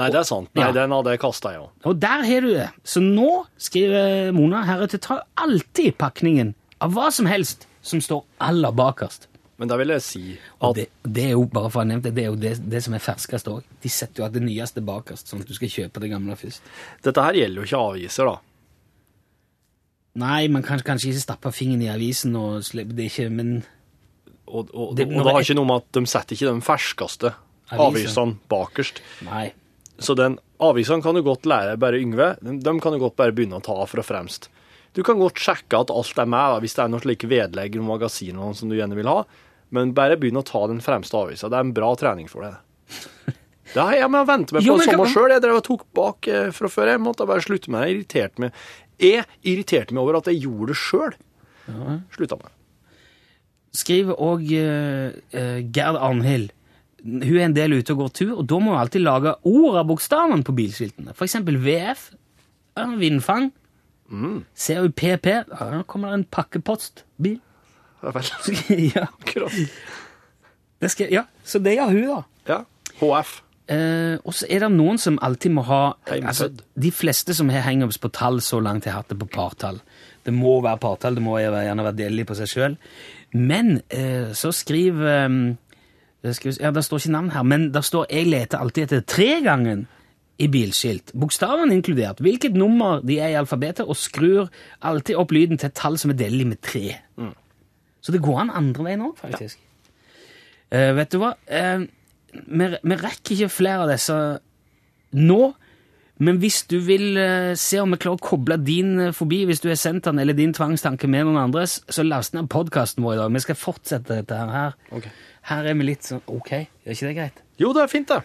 Nei, det er sant. Nei, Ja. den hadde jeg kasta, ja. Og der har du det. Så nå, skriver Mona, heretter tar alltid pakningen av hva som helst som står aller bakerst. Men da vil jeg si at det, det er jo bare for å ha nevnt det, det er jo det, det som er ferskest òg. De setter jo at det nyeste bakerst, sånn at du skal kjøpe det gamle først. dette her gjelder jo ikke aviser, da. Nei, man kan kanskje ikke stappe fingeren i avisen og slippe det ikke, men Og, og, og det har ikke noe med at de setter ikke de ferskeste avisene bakerst. Nei. Så den avisene kan du godt lære bare Yngve. De, kan du godt bare begynne å ta fra fremst. Du kan godt sjekke at alt er med, hvis det er noe slike vedlegg og magasiner som du gjerne vil ha, men bare begynn å ta den fremste avisa. Det er en bra trening for deg. Det har jeg med å vente meg Jo, på men sommer kan- sjøl. Jeg drev og tok bak eh, fra før. Jeg måtte bare slutte med det. Jeg irriterte meg. Jeg irriterte meg over at jeg gjorde det sjøl. Slutta med. Skriver òg Gerd Arnhild. Hun er en del ute og går tur, og da må hun alltid lage ord av bokstavene på bilskiltene. For eksempel VF. ja, Vindfang. Hun PP, nå kommer det en pakkepostbil. Er vel ja, det skal, ja, så det gjør hun, da. Ja. HF. Eh, og så er det noen som alltid må ha altså, De fleste som har hangups på tall, så langt har hatt det på partall. Det må være partall, det må gjerne være delig på seg sjøl. Men eh, så skriver um, Ja, det står ikke navn her, men det står 'Jeg leter alltid etter tregangen' i bilskilt. Bokstavene inkludert. Hvilket nummer de er i alfabetet, og skrur alltid opp lyden til et tall som er delelig med tre. Så det går an andre veien òg, faktisk. Eh, vet du hva? Uh, vi, vi rekker ikke flere av disse nå, men hvis du vil eh, se om vi klarer å koble din eh, forbi, hvis du har sendt den eller din tvangstanke med noen andres, så last ned podkasten vår i dag. Vi skal fortsette dette her. Okay. Her er vi litt sånn Ok, gjør ikke det greit? Jo, det er fint, det.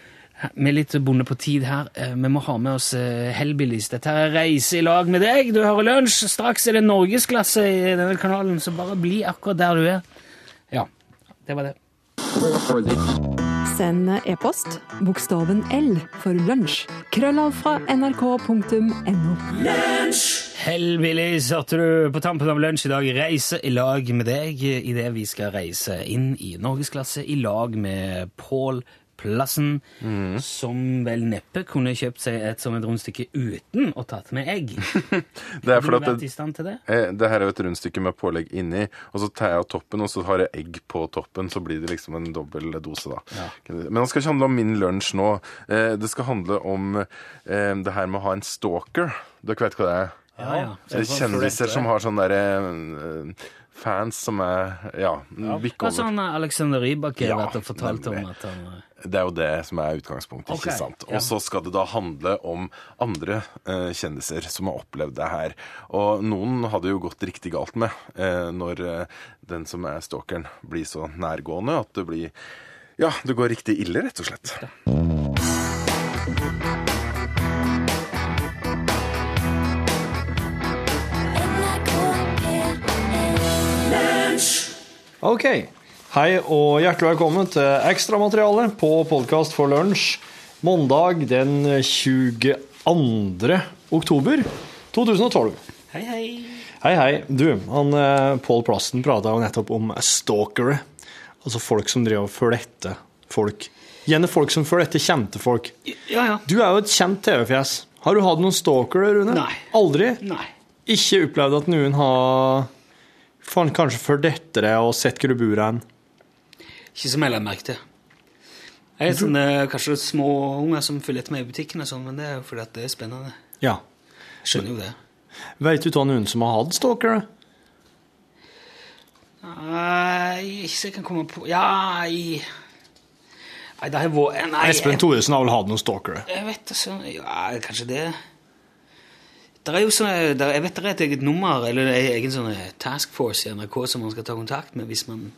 Vi er litt bonde på tid her. Eh, Vi må ha med oss Hellbillies. Dette er Reise i lag med deg. Du hører lunsj. Straks er det norgesklasse i denne kanalen, så bare bli akkurat der du er. Ja, det var det. Send e-post bokstaven L for lunsj. Krøllav fra nrk.no. Hellbillies, hørte du på tampen av lunsj i dag. Reise i lag med deg idet vi skal reise inn i norgesklasse i lag med Pål Plassen, som vel neppe kunne kjøpt seg et sånt rundstykke uten å tatt med egg. Det er fordi at det, eh, det her er jo et rundstykke med pålegg inni, og så tar jeg av toppen, og så har jeg egg på toppen, så blir det liksom en dobbel dose, da. Men det skal ikke handle om min lunsj nå. Eh, Det skal handle om eh, det her med å ha en stalker. Dere vet hva det er? Ja, ja. Det er kjendiser som har sånne derre fans som er ja, ja. Hva over. sånn Alexander Rybak Ja, fortalt om at han Det er jo det som er utgangspunktet. Okay. ikke sant? Og så skal det da handle om andre eh, kjendiser som har opplevd det her. Og noen hadde jo gått riktig galt med eh, når eh, den som er stalkeren, blir så nærgående at det blir Ja, det går riktig ille, rett og slett. Ok. Hei og hjertelig velkommen til ekstramateriale på podkast for lunsj mandag den 22. oktober 2012. Hei, hei. Hei, hei. Du, han eh, Pål Plassen prata jo nettopp om stalkere. Altså folk som driver og følger etter folk. Gjerne folk som følger etter kjente folk. Ja, ja. Du er jo et kjent TV-fjes. Har du hatt noen stalkere, Rune? Nei. Aldri? Nei. Ikke opplevd at noen har Faen, kanskje fulgt etter deg og sett hvor du bor hen? Ikke som jeg la merke til. Jeg er sånne, kanskje små unger som følger etter meg i butikken, og sånn, men det er jo fordi at det er spennende. Ja. Jeg skjønner jo det. Vet du av noen som har hatt stalkere? Nei, ikke så jeg kan komme på Ja, i Nei, det har vært Nei, Espen Thoresen har vel hatt noen stalkere? Jeg, vet altså Ja, kanskje det. Det er jo sånn, der, jeg vet det er et eget nummer, eller en egen sånn task force i NRK som man skal ta kontakt med hvis man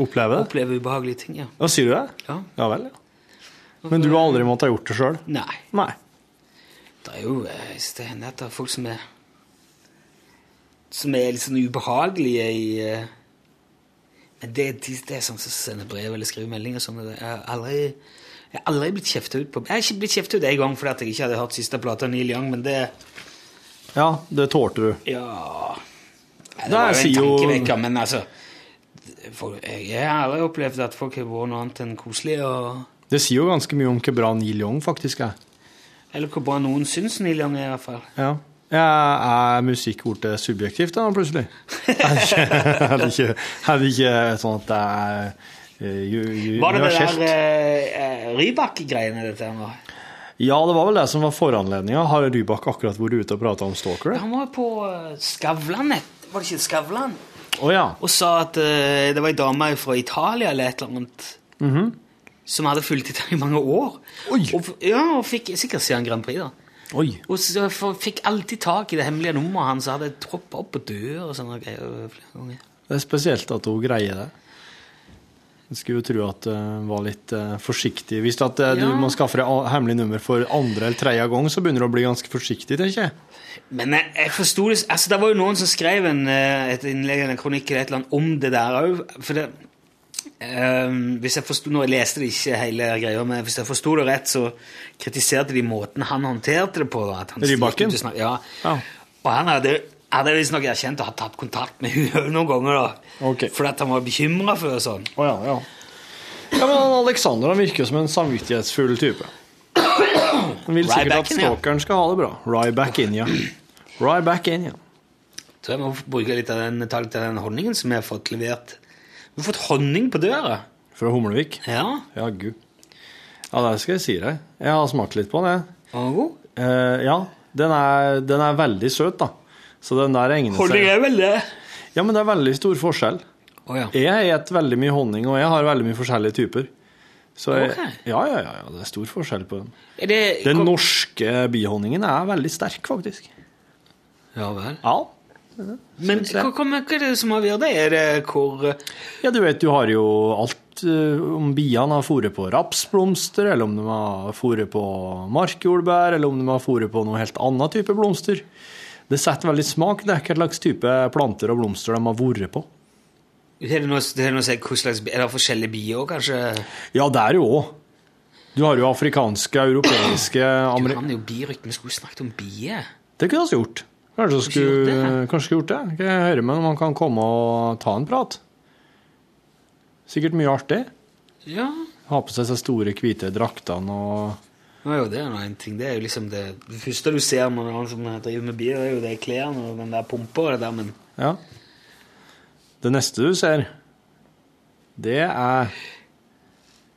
Opplever det? opplever ubehagelige ting. ja. Ja, sier du det? ja. Ja vel, ja. Men du har aldri måttet ha gjort det sjøl? Nei. Nei. Det er jo hvis Det hender at det er folk som er Som er litt sånn ubehagelige i eh, Men det, det, det er sånn som sender brev eller skriver meldinger sånn. Jeg har aldri, Jeg har aldri blitt kjefta ut på Jeg har ikke blitt kjefta ut en gang fordi jeg ikke hadde hørt siste plate av Neil Young, men det Ja, det tålte du. Ja Det Der var jo en tankevekker, men altså Jeg har aldri opplevd at folk har vært noe annet enn koselige, og, Det sier jo ganske mye om hvor bra Neil Young faktisk er. eller hvor bra noen syns Neil Young er, i hvert fall. Ja. Ja, er musikk blitt subjektivt da, plutselig? Er det ikke, er det ikke, er det ikke sånn at det er eh, ju- ju- Var det det der uh, Rybak-greiene, dette her nå? Ja, det var vel det som var foranledninga. Har Rybak akkurat vært ute og prata om Stalker? Han var på eh, Skavlan, var det ikke Skavlan? Ja. Og sa at uh, det var ei dame fra Italia eller et eller annet som hadde fulgt etter i mange år. Oi. Og, ja, og fikk sikkert se en Grand Prix, da. Oi. Og så for, fikk alltid tak i det hemmelige nummeret hans, hadde troppa opp på dør og sånne greier flere ganger. Det er spesielt at hun greier det. Jeg skulle jo tro at det var litt eh, forsiktig. Hvis at eh, du Ja. må skaffe deg hemmelig nummer for andre eller tredje gang, så begynner du å bli ganske forsiktig, tenker jeg. Men jeg, jeg forsto det Altså, det var jo noen som skrev en, eh, et innlegg eller en kronikk eller et eller annet om det der òg. For det eh, Hvis jeg forstod, Nå jeg leste det ikke hele greia, men hvis jeg forsto det rett, så kritiserte de måten han håndterte det på. At han Rybakken? Ja. Ja. Og han hadde, hadde visstnok erkjent å ha tatt kontakt med henne noen ganger, da. okay. Fordi at han var bekymra for det sånn. Oh, ja, ja. Ja, men Alexander han virker som en samvittighetsfull type. Han vil sikkert at stalkeren ja. skal ha det bra. Ryback in, ja. Ryback in, ja. Tror jeg må bruke litt av den, ta litt av den honningen som jeg har fått levert. Vi har fått honning på døra. Fra Humlevik. Ja. Ja, gud. Ja, det skal jeg si deg. Jeg har smakt litt på den. jeg. Den god. Eh, ja, den er, den er veldig søt, da. Så den der egner Honning seg. er vel det. Ja, men det er veldig stor forskjell. Oh, ja. Jeg spiser veldig mye honning, og jeg har veldig mye forskjellige typer. Så jeg, okay. ja, ja, ja, ja, det er stor forskjell på den. Er det Den kom- norske bihonningen er veldig sterk, faktisk. Ja vel. Ja. Men hva, hva, hva er det som avgjør det? Er det hvor Ja, du vet, du har jo alt eh, om biene har fôret på rapsblomster, eller om de har fôret på markjordbær, eller om de har fôret på noe helt annen type blomster. Det setter veldig smak. Det er hva slags type planter og blomster de har vært på. Er det noe, er noe si hva slags Er det forskjellige bier kanskje? Ja, det er det jo òg. Du har jo afrikanske, europeiske Du, kan er jo birykte. Vi skulle snakket om bier. Det kunne vi ha gjort. Kanskje vi skulle, det? kanskje gjort det. Skal jeg høre med om han kan komme og ta en prat. Sikkert mye artig. Ja. Ha på seg så store, hvite draktene og Nå er jo det nå en ting. Det er jo liksom det, det første du ser når noen som driver med bier, det er jo de klærne og den der pumpa og det der, men Ja. Det neste du ser, det er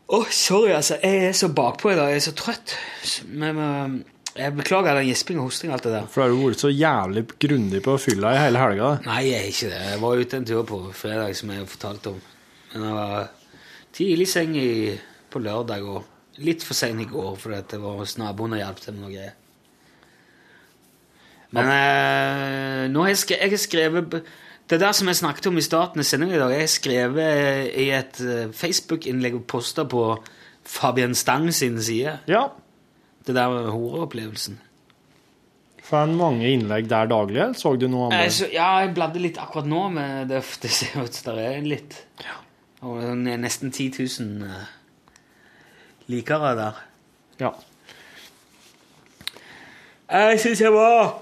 Å, sorry, altså. Jeg er så bakpå i dag. Jeg er så trøtt. Men, men, jeg beklager den gisping og hosting og alt det der. For har du vært så jævlig grundig på fylla i hele helga? Nei, jeg er ikke det. Jeg var ute en tur på fredag, som jeg fortalte om. Men jeg var tidlig i seng på lørdag og litt for sein i går fordi det var hos naboen og hjalp til med noe greier. Men eh, nå har jeg, skre, jeg har skrevet Det der som jeg snakket om i starten av sendingen i dag, jeg har skrevet i et eh, Facebook-innlegg og posta på Fabian Stang sin side. Ja. Det der med horeopplevelsen. Får han mange innlegg der daglig, eller så du noe annet? så, ja, jeg bladde litt akkurat nå, men det, det ser ut som det er litt. Og det er nesten 10 000 eh, likere der. Ja. Jeg syns jeg var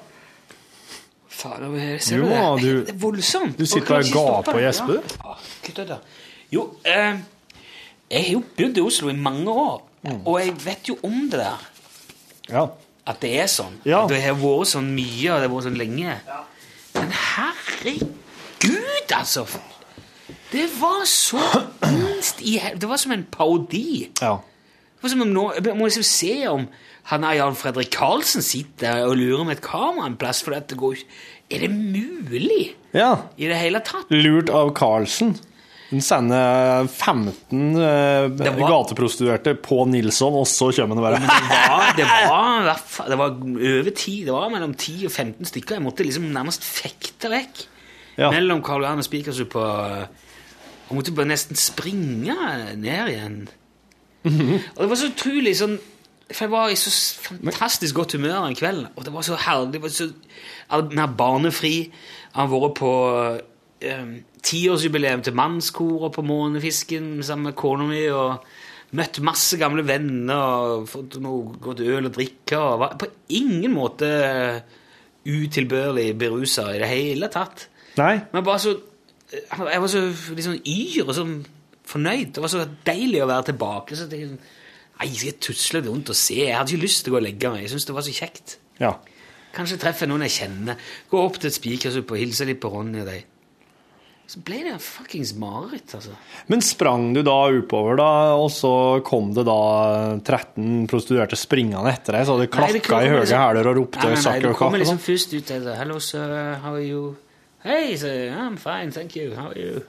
Fader, er? Ser du du det? du- det er voldsomt. du sitter Og gaper og gjesper. Ja. Å, kutt. Jo, eh, jeg har jo bodd i Oslo i mange år, Mm. og jeg vet jo om det der. ja. At det er sånn. Ja. At det har vært sånn mye, og det har vært sånn lenge. Men herregud, altså! Det var så minst i Det var som en parodi. ja. Det som om nå, jeg må liksom se om han er Jan Fredrik Karlsen sitter og lurer med et kamera en plass, for dette går ikke Er det mulig Ja. i det hele tatt? Lurt av Karlsen. Den sender 15 eh, var- gateprostituerte på Nilsson, og så kommer han bare Det var, det var, det var over 10, det var mellom 10 og 15 stykker. Jeg måtte liksom nærmest fekte vekk Ja. mellom Karl Johan og Spikersuppa. Jeg måtte bare nesten springe ned igjen. Og det var så utrolig sånn For jeg var i så fantastisk godt humør en kveld, og det var så herlig. Det var så mer barnefri. Han har vært på um, tiårsjubileum til mannskoret på Månefisken sammen med kona mi. og møtt masse gamle venner og fått noe godt øl og drikke. Og var på ingen måte utilbørlig berusa i det hele tatt. Nei. Men bare så Jeg var så sånn yr og sånn fornøyd. Det var så deilig å være tilbake. Så jeg, Nei, skal jeg tusle rundt og se? Jeg hadde ikke lyst til å gå og legge meg. Jeg syntes det var så kjekt. Ja. Kanskje treffer noen jeg kjenner. Gå opp til et spikersuppe og hilse litt på Ronny og deg. Så ble det fuckings mareritt, altså. Men sprang du da oppover, da, og så kom det da 13 prostituerte springende etter deg, så det Nei, det klakka i høye liksom- hæler og ropte Nei, nei, nei, «Suck det your kommer liksom sånn? først ut til Hello, sir. How are you? Hey, sir. I'm fine, thank you. How are you?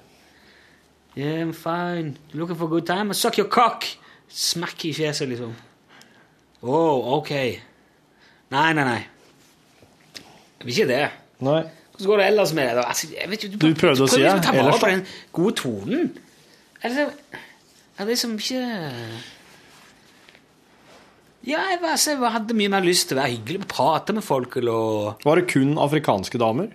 Yeah, I'm fine. You looking for a good time? Suck your cock! Smack i fjeset, liksom. Oh, ok. Nei, nei, nei. Jeg vil ikke det. Nei. Hvordan går det ellers med det? da? Altså, jeg vet du, Du prøvde å si prøver det, liksom ta vare ellers på den gode tonen. Eller så er det som ikke Ja, jeg, var, jeg hadde mye mer lyst til å være hyggelig, prate med folk eller Var det kun afrikanske damer?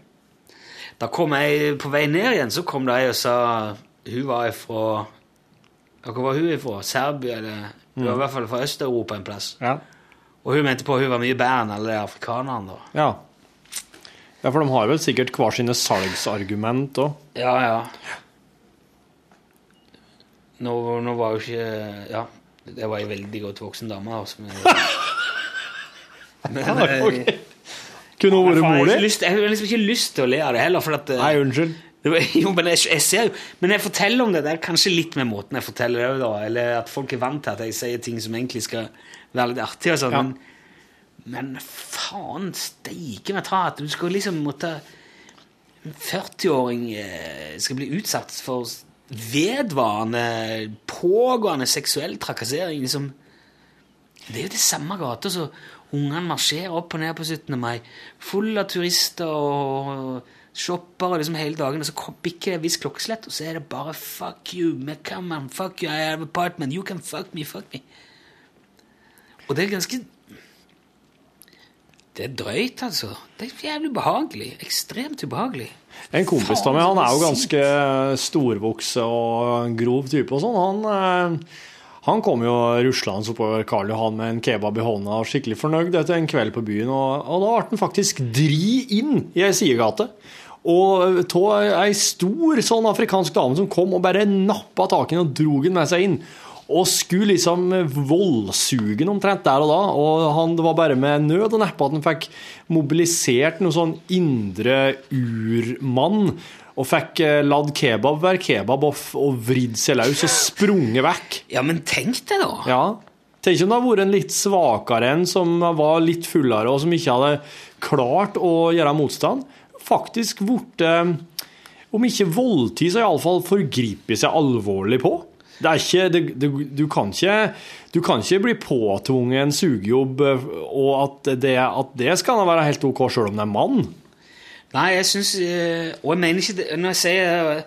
Da kom jeg på vei ned igjen, så kom de og sa Hun var fra Hvor var hun fra? Serbia? eller Hun var i hvert fall fra Øst-Europa en plass. Ja. Og hun mente på at hun var mye bedre enn alle de afrikanerne. da. Ja. ja, for de har vel sikkert hver sine salgsargument òg. Ja, ja. Nå, nå var jo ikke Ja, det var ei veldig godt voksen dame. altså. Men, Men, ja, okay. Kunne hun vært mor di? jeg har liksom ikke lyst til å le av det heller. For at, eh, Nei, unnskyld. Det jo, men jeg, jeg ser jo Men jeg forteller om det der kanskje litt med måten jeg forteller det da, eller at folk er vant til at jeg sier ting som egentlig skal være litt artig og sånn, Ja. men, men faen steike meg ta at du skal liksom måtte En 40-åring eh, skal bli utsatt for vedvarende, pågående seksuell trakassering. Liksom. Det er jo det samme gata som ungene marsjerer opp og ned på 17. mai. Full av turister og shoppere liksom hele dagen. Og så bikker det et visst klokkeslett, og så er det bare 'fuck you', me, come on, fuck you, I have apartment, you can fuck me, fuck me. Og det er ganske Det er drøyt, altså. Det er jævlig ubehagelig. Ekstremt ubehagelig. En kompis av meg, han er jo ganske storvokse og grov type og sånn. Han, eh, han kom jo ruslende oppover Karl Johan med en kebab i hånda og skikkelig fornøyd etter en kveld på byen. Og, og da ble han faktisk dri inn i ei sidegate. Og av ei stor sånn afrikansk dame som kom og bare nappa tak i den og drog den med seg inn. Og skulle liksom voldsuge omtrent der og da. Og han, det var bare med nød og neppe at han fikk mobilisert noe sånn indre urmann. Og fikk eh, ladd kebab være kebab og, og vridd seg løs og sprunget vekk. Ja, men tenk det, da. Ja. Tenk om det hadde vært en litt svakere en som var litt fullere, og som ikke hadde klart å gjøre motstand. Faktisk blitt, om ikke voldtid, så iallfall forgripet seg alvorlig på. Det er ikke, det, det, du, kan ikke, du kan ikke bli påtvunget en sugejobb, eh, og at det, at det skal da være helt OK sjøl om det er mann. Nei, jeg syns Og jeg mener ikke det Når jeg sier eh,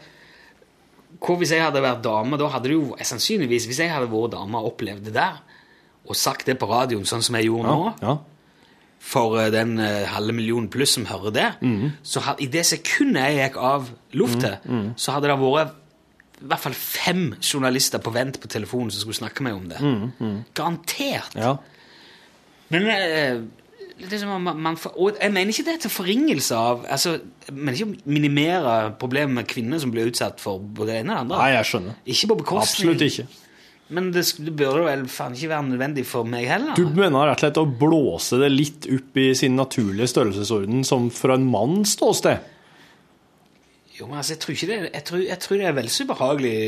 Hva hvis jeg hadde vært dame? Da hadde det jo sannsynligvis, hvis jeg hadde vært dame og opplevd det der, og sagt det på radioen sånn som jeg gjorde nå, Ja. for eh, den eh, halve millionen pluss som hører det, så had, i det sekundet jeg gikk av luftet, så hadde det vært i hvert fall fem journalister på vent på telefonen som skulle snakke med meg om det. Garantert. ja. Men eh, det er som om man, man Og jeg mener ikke det til forringelse av altså, Jeg mener ikke å minimere problemet med kvinner som blir utsatt for både det ene og det andre. Nei, jeg skjønner. Ikke på bekostning. Absolutt ikke. Men det, det burde vel faen ikke være nødvendig for meg heller. Du mener rett og slett å blåse det litt opp i sin naturlige størrelsesorden, som fra en manns ståsted? Jo, men altså, jeg tror det Jeg tror, jeg tror det er veldig så ubehagelig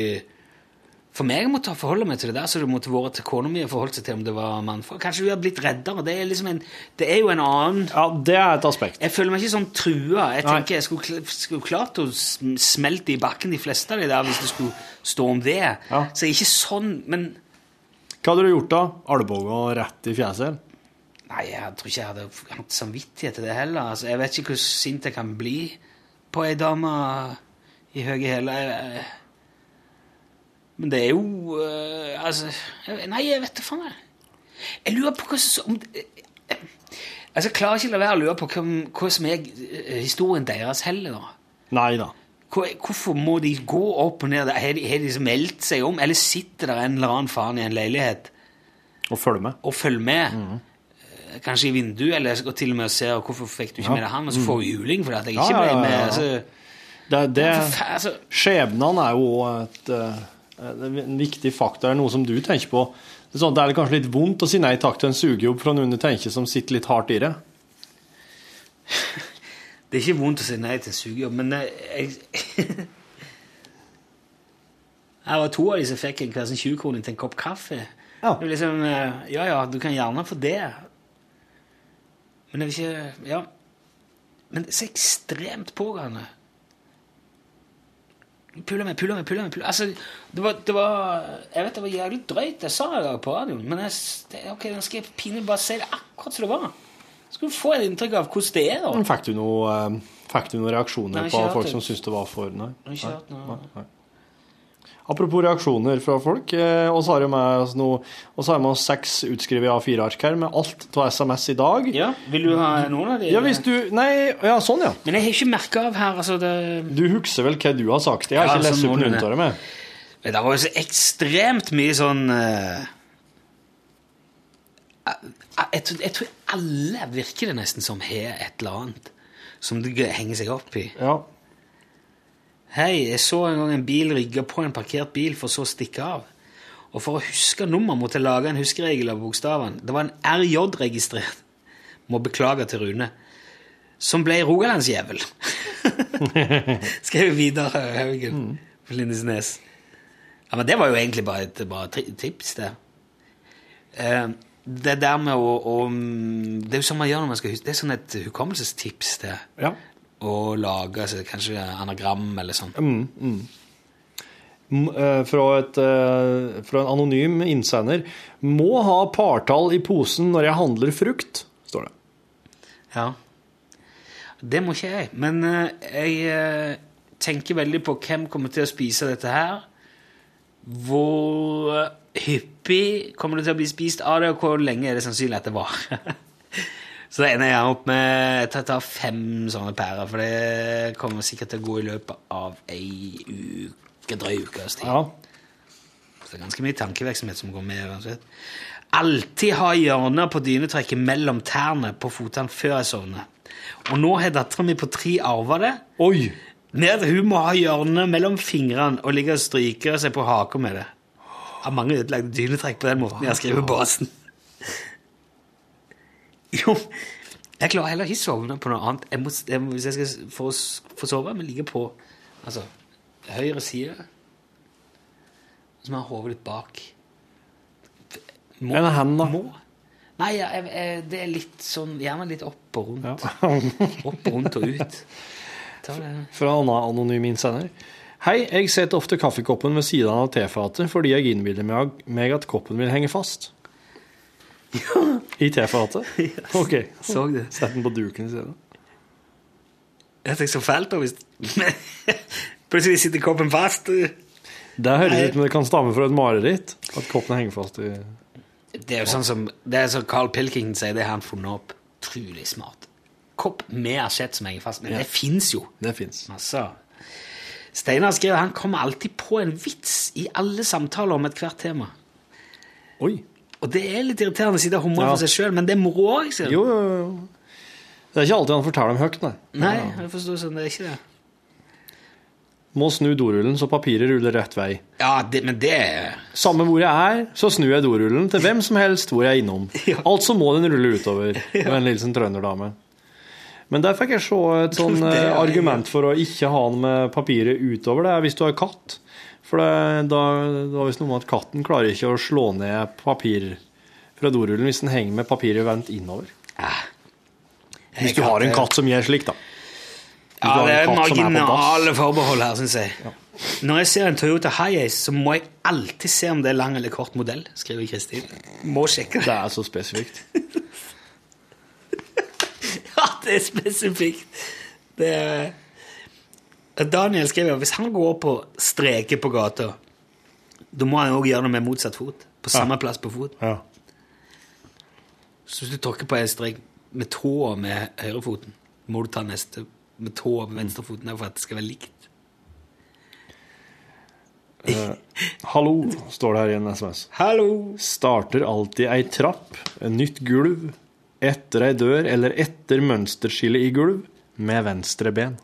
for meg å måtte forholde meg til det der, så det måtte vært til kona mi å forholde seg til om det var mannfolk. Kanskje hun hadde blitt reddere. Det er, liksom en, det er jo en annen Ja, det er et aspekt. Jeg føler meg ikke sånn trua. Jeg Nei. tenker jeg skulle, skulle klart å smelte i bakken de fleste av de der hvis det skulle stå om det. Ja. Så jeg er ikke sånn, men Hva hadde du gjort da? Albua rett i fjeset? Nei, jeg tror ikke jeg hadde hatt samvittighet til det heller. Altså, jeg vet ikke hvor sint jeg kan bli på ei dame i høye hæler. Men det er jo uh, Altså Nei, jeg vet da faen. jeg. Lurer på hva som om, eh, Altså, Jeg klarer ikke å la være å lure på hva, hva som er eh, historien deres heller. Nei da. Hvor, hvorfor må de gå opp og ned? Har de, de liksom meldt seg om, eller sitter der en eller annen faen i en leilighet Og følger med. og følger med? Mm Eh, Kanskje i vinduet, eller og til og med ser hvorfor fikk du ikke med deg han, og så får vi juling fordi at jeg ikke ble med. Altså, Det, det, altså, skjebnen er jo et, eh, en viktig faktor, er noe som du tenker på. Det er, sånn, det er kanskje litt vondt å si nei takk til en sugejobb fra noen du tenker som sitter litt hardt i det. det er ikke vondt å si nei til en sugejobb, men jeg, jeg Her var to av de som fikk en hver sin 20-kroning til en kopp kaffe. Ja. Liksom, eh, ja, ja, du kan gjerne få det. Men det er ikke Ja. Men det er så ekstremt pågående. Puller meg, puller meg, puller meg. Altså, det var, det var Jeg vet det var jævlig drøyt, jeg sa jeg i dag på radioen, men jeg, det, ok, nå skal jeg pinlig bare si det akkurat som det var. Skal du få et inntrykk av hvordan det er, da. Men Fikk du, noe, eh, fikk du noen reaksjoner Nei, på folk det. som syntes det var for Nei. Nei. noe. Nei. Apropos reaksjoner fra folk, eh, oss har med oss noe, Også har med oss seks utskrevet A4-ark her med alt av SMS i dag. Ja, Vil du ha noen av de? Ja, hvis du Nei, ja, sånn, ja. Men jeg har ikke merka av her altså det, Du husker vel hva du har sagt? Jeg har Ja, ikke lest sånn opp noen av dem. Det var jo så ekstremt mye sånn uh... jeg, tror- jeg tror alle virker det nesten som har et eller annet som det henger seg opp i. Ja. Hei, jeg så en gang en bil rygge på en parkert bil for så å stikke av. Og for å huske nummer måtte jeg lage en huskeregel av bokstavene. Det var en RJ registrert. Må beklage til Rune. Som ble rogalandsjævel. Skrev Vidar Haugen på Lindesnes. Ja, men det var jo egentlig bare et bare tips, det. Eh, det der med å, å Det er jo sånn man gjør når man skal huske Det er sånn et hukommelsestips, det ja. Å lage altså, kanskje anagram eller sånn. Mm, M- eh, Fra, et, eh, fra en anonym innsender. Må ha partall i posen når jeg handler frukt, står det. Ja. Det må ikke jeg. Men eh, jeg tenker veldig på hvem kommer til å spise dette her. Hvor hyppig kommer det til å bli spist av det, og hvor lenge er det sannsynlig at det varer? Så det ender jeg opp med jeg tar- tar fem sånne pærer, for det kommer sikkert til å gå i løpet av ei uke, drøy ukes tid. Ja. Så det er ganske mye tankevirksomhet som går med. uansett. Alltid ha hjørner på dynetrekket mellom tærne på fotene før jeg sovner. Og nå har dattera mi på tre arva det. Oi! Ned hun må ha hjørnet mellom fingrene og ligge og stryke seg på haka med det. Har mange ødelagte dynetrekk på den måten jeg har skrevet basen. Jo, jeg klarer heller ikke sovne på noe annet. Jeg må, jeg må, hvis jeg skal få, få sove, må ligge på altså, høyre side. Så må jeg ha hodet litt bak. Må, hand, da? Må. Nei, jeg, jeg, det er litt sånn Gjerne litt opp og rundt. Ja. Opp og rundt og ut. Fra annen anonym innsender. Hei, jeg setter ofte kaffekoppen ved siden av tefatet fordi jeg innbiller meg at koppen vil henge fast. I tefatet? Ok. Så du? Sett den på duken i stedet. Tenkte så fælt da, hvis Plutselig sitter koppen fast. Det høres ut som det kan stamme fra et mareritt. At koppen henger fast i Det er jo sånn som Det er som Carl Pilkington sier, det har han funnet opp. Utrolig smart. Kopp med asjett som henger fast. Men det fins jo. Det fins. Altså. Steinar skrev han kommer alltid på en vits i alle samtaler om ethvert tema. Oi. Og det er litt irriterende å sitte og humre for seg sjøl, men det er moro òg. Jo, jo, jo. Det er ikke alltid han forteller dem høyt, nei. Nei, jeg forstår sånn, det er ikke det. Må snu dorullen så papiret ruller rett vei. Ja, det, men det Samme hvor jeg er, så snur jeg dorullen til hvem som helst hvor jeg er innom. Ja. Altså må den rulle utover. Med en liten trønderdame. Men der fikk jeg se et sånn eh, argument for å ikke ha den med papiret utover. Det hvis du har katt. For det, da, det var visst noe med at katten klarer ikke å slå ned papir fra dorullen hvis den henger med papiret vendt innover. Hvis du har en katt som gjør slik, da. Ja, har det er marginale forbehold her, syns jeg. Når jeg ser en Toyota Hiace, så må jeg alltid se om det er lang eller kort modell, skriver Kristin. Må sjekke det. Det er så spesifikt. Ja, det er spesifikt. Det er... Daniel skriver hvis han går på streker på gata, da må han òg gjøre det med motsatt fot. På samme plass på fot. Ja. Så hvis du tråkker på en strek med tåa med høyrefoten, må du ta neste med tåa med venstrefoten for at det skal være likt. Hallo, står det her i en SMS. Hallo! Starter alltid ei trapp, en nytt gulv, etter ei dør eller etter mønsterskille i gulv, med venstre ben.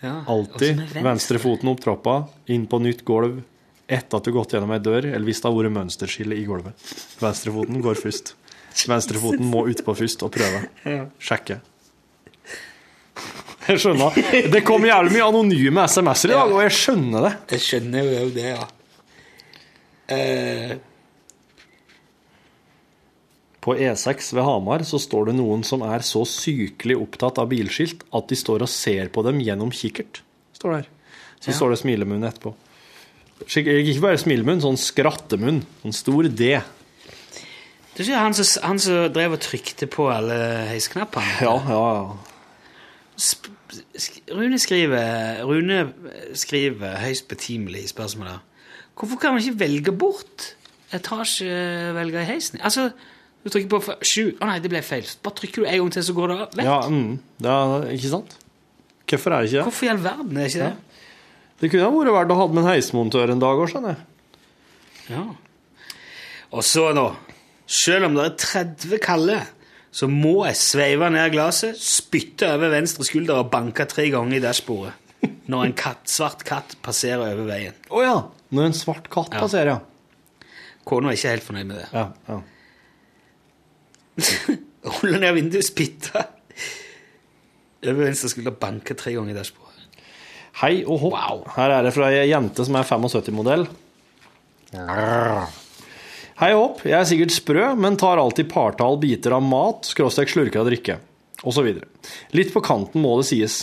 Ja, Alltid med venstrefoten opp trappa, inn på nytt gulv, etter at du har gått gjennom ei dør, eller hvis det har vært mønsterskille i gulvet. Venstrefoten går først. Venstrefoten må utpå først og prøve. Sjekke. Jeg skjønner. Det kom jævlig mye anonyme SMS-er i dag, og jeg skjønner det. Jeg skjønner jo det, ja. Eh, På E6 ved Hamar så står det noen som er så sykelig opptatt av bilskilt at de står og ser på dem gjennom kikkert. Står der. Så Ja. står det smilemunn etterpå. Ikke bare smilemunn, sånn skrattemunn. Sånn stor D. det er ikke han som, han som drev og trykte på alle heisknappene? Ja, ja, ja. Sp Rune skriver Rune skriver høyst betimelig i spørsmålet Hvorfor kan man ikke velge bort etasjevelger i heisen? Altså, du trykker på sju Å nei, det ble feil. Bare trykker du en gang til, så går det. Vekk. ja mm, er, ikke sant? Hvorfor er det ikke det? Hvorfor i all verden er det ikke det? Det kunne ha vært verdt å ha med en heismontør en dag òg, skjønner jeg. Ja. Og så nå, selv om det er 30 kalde, så må jeg sveive ned glasset, spytte over venstre skulder og banke tre ganger i dashbordet når en katt, svart katt passerer over veien. Å ja. Når en svart katt Ja. passerer, ja. Kona er ikke helt fornøyd med det. ja, ja. Ruller ned vinduet, spytter over venstre skulder og banker tre ganger i dashbordet. Hei og hopp. Wow. Her er det fra ei jente som er 75-modell. Hei og hopp. Jeg er sikkert sprø, men tar alltid partall biter av mat, skråstrek slurker av drikke, osv. Litt på kanten må det sies.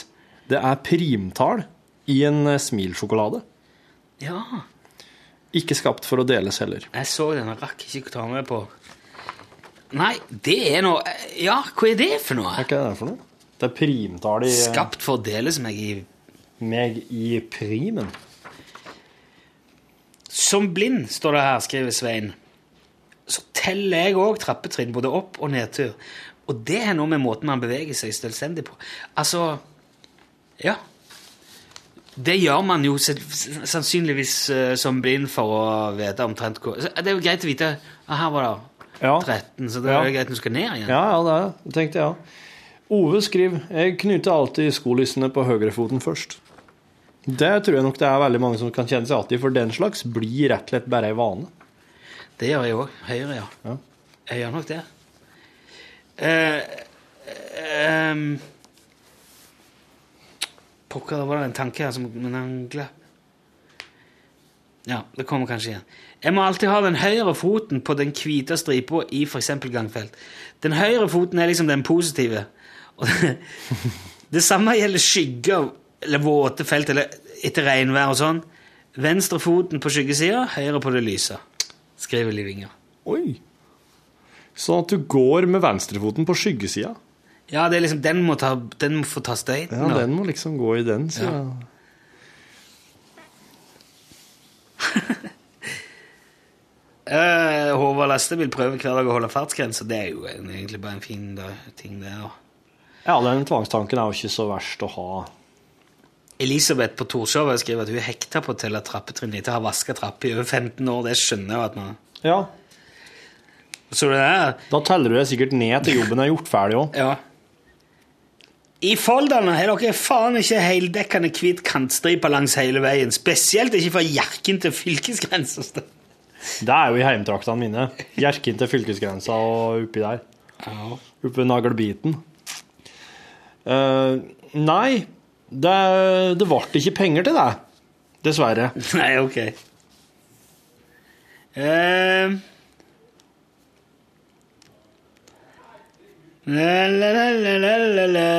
Det er primtall i en eh, smilsjokolade. Ja, Ikke skapt for å deles heller. jeg så den jeg rakk ikke å ta med på. Nei, det er noe Ja, hva er det for noe? Er ikke det for noe? Det er primtall i eh, Skapt for å deles meg i meg i primen. Som blind, står det her, skriver Svein, så teller jeg òg trappetrinn, både opp- og nedtur. Og det er noe med måten man beveger seg selvstendig på. Altså Ja. Det gjør man jo sannsynligvis eh, som blind for å vite omtrent hvor Det er jo greit å vite ah, Her var det Ja. 13, så det er jo greit du skal ned igjen. Ja, ja, det er det. Det tenkte jeg ja. Ove skriver Jeg knyter alltid skolissene på høyrefoten først. Det tror jeg nok det er veldig mange som kan kjenne seg igjen i, for den slags blir rett og slett bare ei vane. Det gjør jeg òg. Høyre, ja. Ja. Jeg gjør nok det. Eh, ehm, Pokker, var det en tanke her som Men han glapp. Ja, det kommer kanskje igjen. Jeg må alltid ha den høyre foten på den hvite stripa i f.eks. gangfelt. Den høyre foten er liksom den positive. Det, det samme gjelder skygger eller våte felt eller etter regnvær og sånn. Venstre foten på skyggesida, høyre på det lyse. Skriver Liv Inger. Oi. Sånn at du går med venstrefoten på skyggesida. Ja, det er liksom, den må, ta, den må få ta støyten. Ja, den må liksom gå i den sida. Eh, Håvard Lastebil prøver hver dag å holde fartsgrensa. Det er jo egentlig bare en fin da, ting, det. da. Ja, den tvangstanken er jo ikke så verst å ha. Elisabeth på Torshov skriver at hun er hekta på å telle trappetrinn etter å ha vaska trapper i over 15 år. Det skjønner jeg at man Ja, Så det er... da teller du deg sikkert ned til jobben er gjort ferdig òg. Ja. I Folldalen har dere faen ikke heldekkende hvit kantstripe langs hele veien. Spesielt ikke fra Hjerkinn til fylkesgrensa. Det er jo i heimtraktene mine. Hjerkinn til fylkesgrensa og oppi der. Ja. Oppe ved nagelbiten. Eh, nei, det, det ble ikke penger til det. Dessverre. Nei, ok. Uh, la, la, la, la, la, la.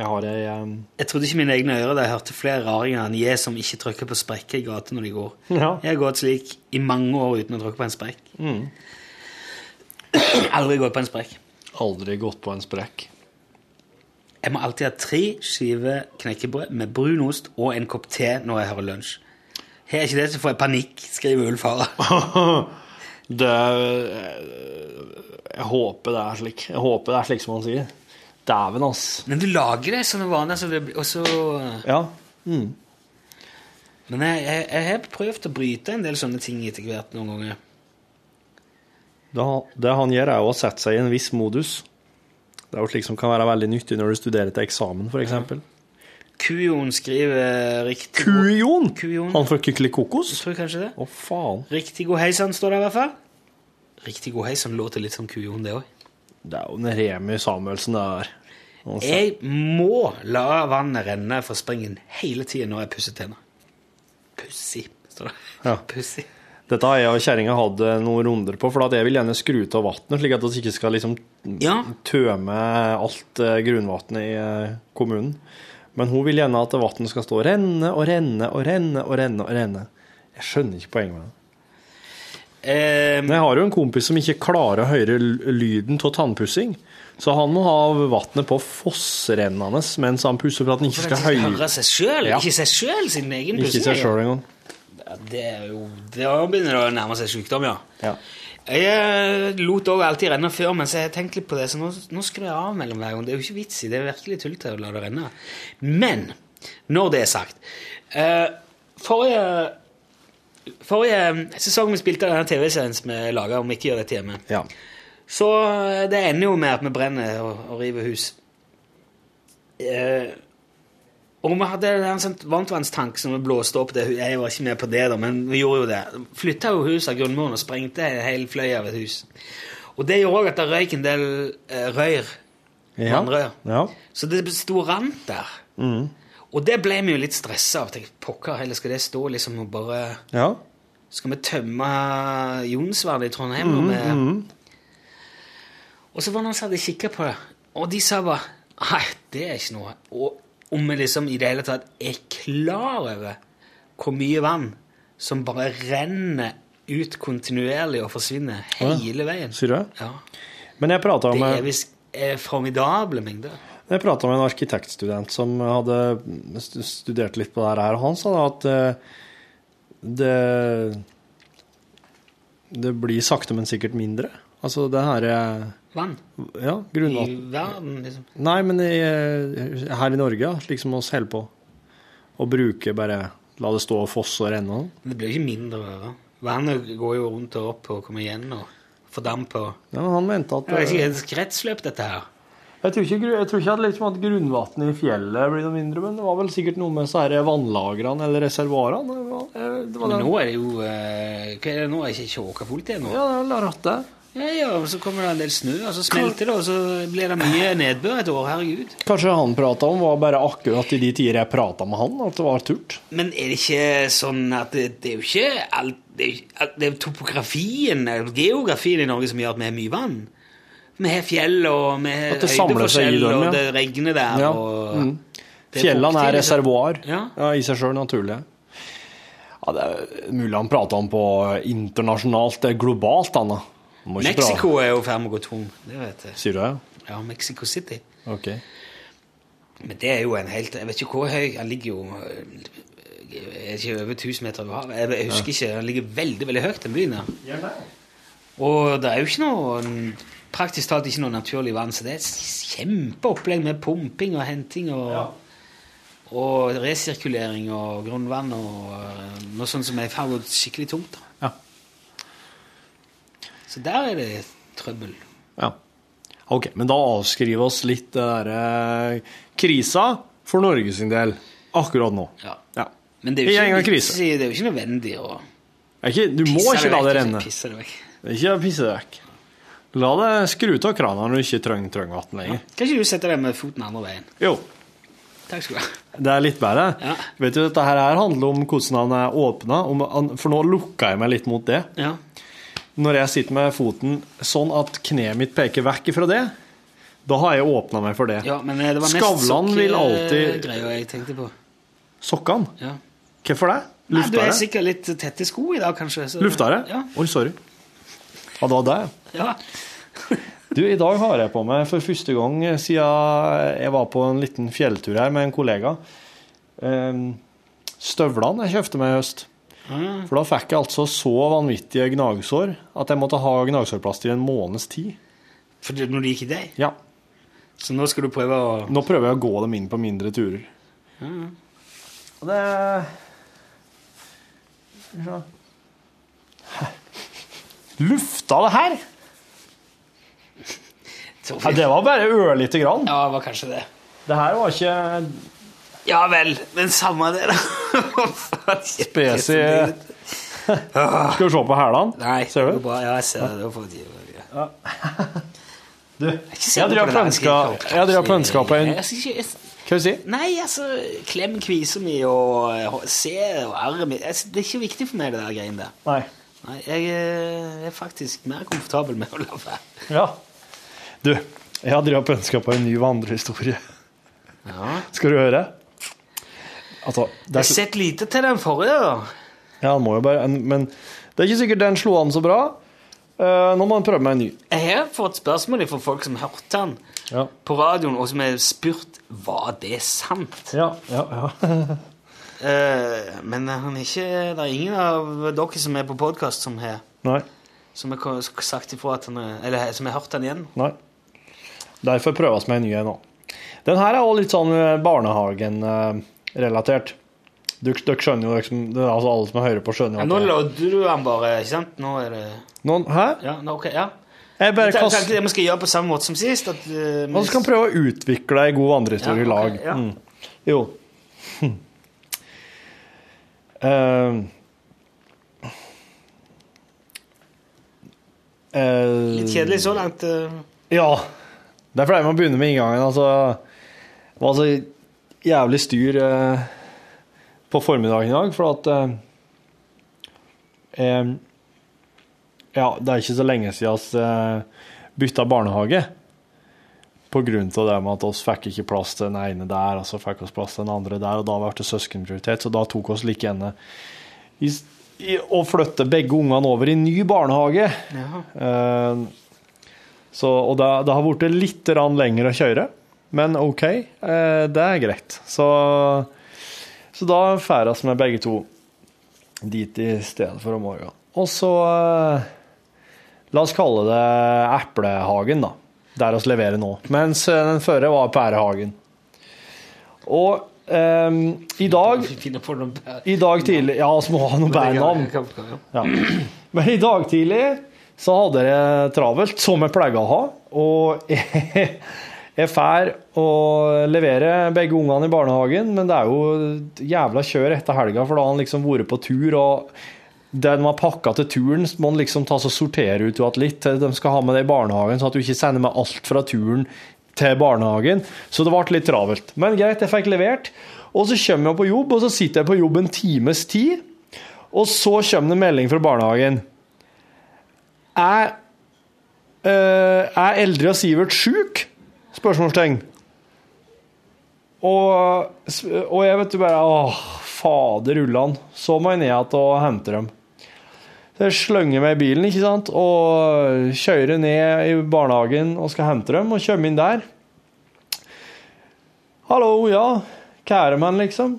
Jeg har det um... Jeg trodde ikke mine egne ører da jeg hørte flere raringer enn jeg som ikke trykker på sprekker i gata når de går. Ja. Jeg har gått slik i mange år uten å trykke på en sprekk. Aldri gått på en sprekk. aldri gått på en sprekk. Jeg må alltid ha tre skiver knekkebrød med brunost og en kopp te når jeg hører lunsj. Har jeg ikke det, så får jeg panikk, skriver Ulf Harald. Det Jeg håper det er slik. Jeg håper det er slik som han sier. Dæven, ass. Men du lager det sånne vaner, så det blir også Ja. Mm. Men jeg, jeg, jeg har prøvd å bryte en del sånne ting etter hvert noen ganger. Han- det han gjør, er å sette seg i en viss modus. Det er jo slik som kan være veldig nyttig når du studerer til eksamen, f.eks. Kujon skriver riktig Kujon! Kujon. Han fra Kykelikokos? Jeg tror kanskje det. Å, faen. Riktig god heisan står det i hvert fall. Riktig god heisan låter litt som kujon, det òg. Det er jo en Remi Samuelsen, det der. Sa- Jeg må la vannet renne fra springen hele tiden når jeg pusser tennene. Pussig, står det. Ja. Pussig. Dette har jeg og kjerringa hatt eh, noen runder på, for at jeg vil gjerne skru av vannet, slik at vi ikke skal liksom Ja. tøme alt eh, grunnvannet i eh, kommunen. Men hun vil gjerne at vannet skal stå og renne og renne og renne og renne. og renne. Jeg skjønner ikke poenget med det. Um, jeg har jo en kompis som ikke klarer å høre lyden av tannpussing. Så han må ha vannet på fossrennende mens han pusser for at han ikke skal høye høre seg sjøl, ikke seg sjøl sin egen Ikke pussing. seg sjøl engang. Det er jo Da begynner det å nærme seg sykdom, ja. Ja. Jeg lot òg alltid renne før, men så har jeg tenkt litt på det, så nå, nå skrur jeg av mellom hver gang. Det er jo ikke vits i. Det er virkelig tull til å la det renne. Men når det er sagt eh, Forrige Forrige sesong vi spilte denne TV-serien som vi laga om ikke gjør dette hjemme, Ja. Så eh, det ender jo med at vi brenner og, og river hus. Eh, og vi hadde en sånn varmtvannstank som vi blåste opp det Jeg var ikke med på det, da, men vi gjorde jo det. Flytta jo huset av grunnmuren og sprengte en hel fløy av et hus. Og det gjorde òg at det røyk en del eh, røyr. Ja. Ja. Så det sto rant der. Mm. Og det ble vi jo litt stressa av. Tenkte, Pokker heller, skal det stå liksom og bare ja. Skal vi tømme Jonsvann i Trondheim? og vi- Og så var det noen som hadde kikka på det, og de sa bare Nei, det er ikke noe. Og om vi liksom i det hele tatt er klar over hvor mye vann som bare renner ut kontinuerlig og forsvinner hele veien. Sier du det? Ja. Men jeg prata Det er visst eh, formidable mengder. jeg pratet med en arkitektstudent som hadde studert litt på det her, og han sa da at eh, det Det blir sakte, men sikkert mindre. Altså det her er Vann Ja, i verden, liksom. Nei, men i, eh, her i Norge, ja, liksom oss holder på å bruke bare La det stå og fosse og renne. Det blir jo ikke mindre da. Vannet går jo rundt og opp og kommer igjen og fordamper. Ja, men han mente at Det er ikke et kretsløp, dette her. Jeg tror ikke, jeg tror ikke at, liksom at grunnvannet i fjellet blir noe mindre, men det var vel sikkert noe med så vannlagrene eller reservoarene. Det var, eh, det var Men nå er det jo eh, Hva er det nå? Er det ikke tjåka fullt igjen nå? Ja, det er vel rett det. Ja, ja, og så kommer det en del snø, og så smelter det, og så blir det mye nedbør et år. Herregud. Kanskje han prata om var bare akkurat i de tider jeg prata med han, at det var turt. Men er det ikke sånn at det, det er jo ikke alt Det er, det er topografien, geografien i Norge som gjør at vi har mye vann. Vi har fjell, og vi har høydeforskjell, dem, ja. og det regner der, Ja, og mm. Fjellene er liksom. reservoar Ja. i seg sjøl, naturlig. Ja, det er mulig han prata om på internasjonalt, er globalt, han Mexico er jo i ferd med å gå tom. Det vet jeg. Sier du det? Ja, Mexico City. Ok. Men det er jo en helt Jeg vet ikke hvor høy Han ligger jo eh, er ikke over 1000 meter over havet. Jeg, husker ikke. Han ligger veldig veldig høyt, den byen der. Og det er jo ikke noe praktisk talt ikke noe naturlig vann, så det er et kjempeopplegg med pumping og henting og, og resirkulering og grunnvann og eh, noe sånt som er i ferd med å gå skikkelig tungt. da. Ja. Så der er det trøbbel. Ja. Ok, men da avskriver oss litt det derre krisa for Norge sin del akkurat nå. Ja. Ja. Men det er jo Ikke det er jo ikke nødvendig å ikke, du må pisse ikke la det renne. Pisse det vekk. Ikke pisse det vekk. La det skru av krana når du ikke trenger trenger vann lenger. Kan ikke du sette deg med foten andre veien? Jo, Takk skal du ha. det er litt bedre. Ja. Vet du, dette her handler om hvordan han er åpna, for nå lukka jeg meg litt mot det. Ja. Når jeg sitter med foten sånn at kneet mitt peker vekk fra det, da har jeg åpna meg for det. ja, men eh, det var mest Skavlan vil alltid- greia jeg tenkte på. Sokkene? Ja. Hvorfor det? Nei, du er sikkert litt tett i sko i dag, kanskje. så- Lufta det? Ja. Oi, sorry. Ja, det var det. ja. Du, i dag har jeg på meg for første gang siden jeg var på en liten fjelltur her med en kollega. ehm, Støvlene jeg kjøpte meg i høst. Ah. For da fikk jeg altså så vanvittige gnagsår at jeg måtte ha gnagsårplaster i en måneds tid. For det, når det gikk i deg. Ja. Så nå skal du prøve å Nå prøver jeg å gå dem inn på mindre turer. Og det Lufta det her? Ja, det var bare ørlite grann. Ja, det var kanskje det. Det her var ikke Ja vel, men samme det, da. spesi Skal vi se på hælene? Nei, Ser du? bra. Ja, jeg ser det. det. var for ja. Du, jeg på driver og pønska på en Hva skal du si? Nei, altså, klem kvisa mi og eh, se og arret mitt altså, Det er ikke viktig for meg, det der greiene der. Nei. Nei, jeg eh, er faktisk mer komfortabel med å la være. Ja. Du, jeg har drevet pønska på en ny vandrehistorie. Ja. Skal du høre? Altså, det Jeg har sett lite til den forrige, da. ja, han må jo bare, men det er ikke sikkert den slo an så bra. Eh, nå må han prøve med en ny. Jeg har fått spørsmål fra folk som hørte den Ja, på radioen, og som har spurt var det sant. ja, ja. ja. Eh, men han er ikke, det er ingen av dere som er på podkast, som har som har sagt ifra at han er, Eller som har hørt den igjen. nei. Derfor prøves med en ny en nå. Den her er også litt sånn barnehagen-relatert. Dere, dere skjønner jo liksom, det er altså Alle som hører på, skjønner Ja, jo nå at det lodder du han bare, ikke sant? Nå er det Noen, Hæ? Ja, nå, ok, ja. Jeg bare kast... tenkte det vi skal gjøre på samme måte som sist. At, uh, vi- Og så prøve å utvikle ei god vandrehistorie i okay, i lag. ja. Mm. Jo. Eh, eh, Litt kjedelig så langt. Uh. Ja. Det er fordi man begynner begynne med inngangen. Altså, det var så jævlig styr eh, på formiddagen i dag, for at eh, eh, Ja, det er ikke så lenge siden vi eh, bytta barnehage. På grunn av det med at oss fikk ikke plass til den ene der, og så fikk oss plass til den andre der, og da ble det søskenprioritet, så da tok oss like gjerne i, i, å flytte begge ungene over i ny barnehage. Eh, så, og det, det har blitt litt lenger å kjøre, men OK, eh, det er greit. Så, så da drar vi med begge to dit i stedet for om morgenen. Og så eh, La oss kalle det Eplehagen, da. Der oss leverer nå. Mens den førre var Pærehagen. Og eh, i dag i dag tidlig Ja, vi må ha noe bedre. Ja. Men i dag tidlig så hadde jeg travelt, som jeg pleier å ha. Og jeg, jeg drar å levere begge ungene i barnehagen, men det er jo jævla kjør etter helga, for da har han liksom vært på tur. og det de har pakka til turen, må han liksom ta og sortere ut igjen litt. De skal ha med det i barnehagen, sånn at du ikke sender med alt fra turen til barnehagen. Så det ble litt travelt. Men greit, jeg fikk levert. Og så kommer jeg på jobb, og så sitter jeg på jobb en times tid. Og så kommer det melding fra barnehagen. Er, eh, er Eldre og Sivert sjuk? Spørsmålstegn. Og, og jeg vet du bare Åh, fader ullan. Så må jeg ned igjen og hente dem. Så jeg slenger meg i bilen ikke sant? og kjører ned i barnehagen og skal hente dem, og kommer inn der. Hallo, ja. Med han, liksom?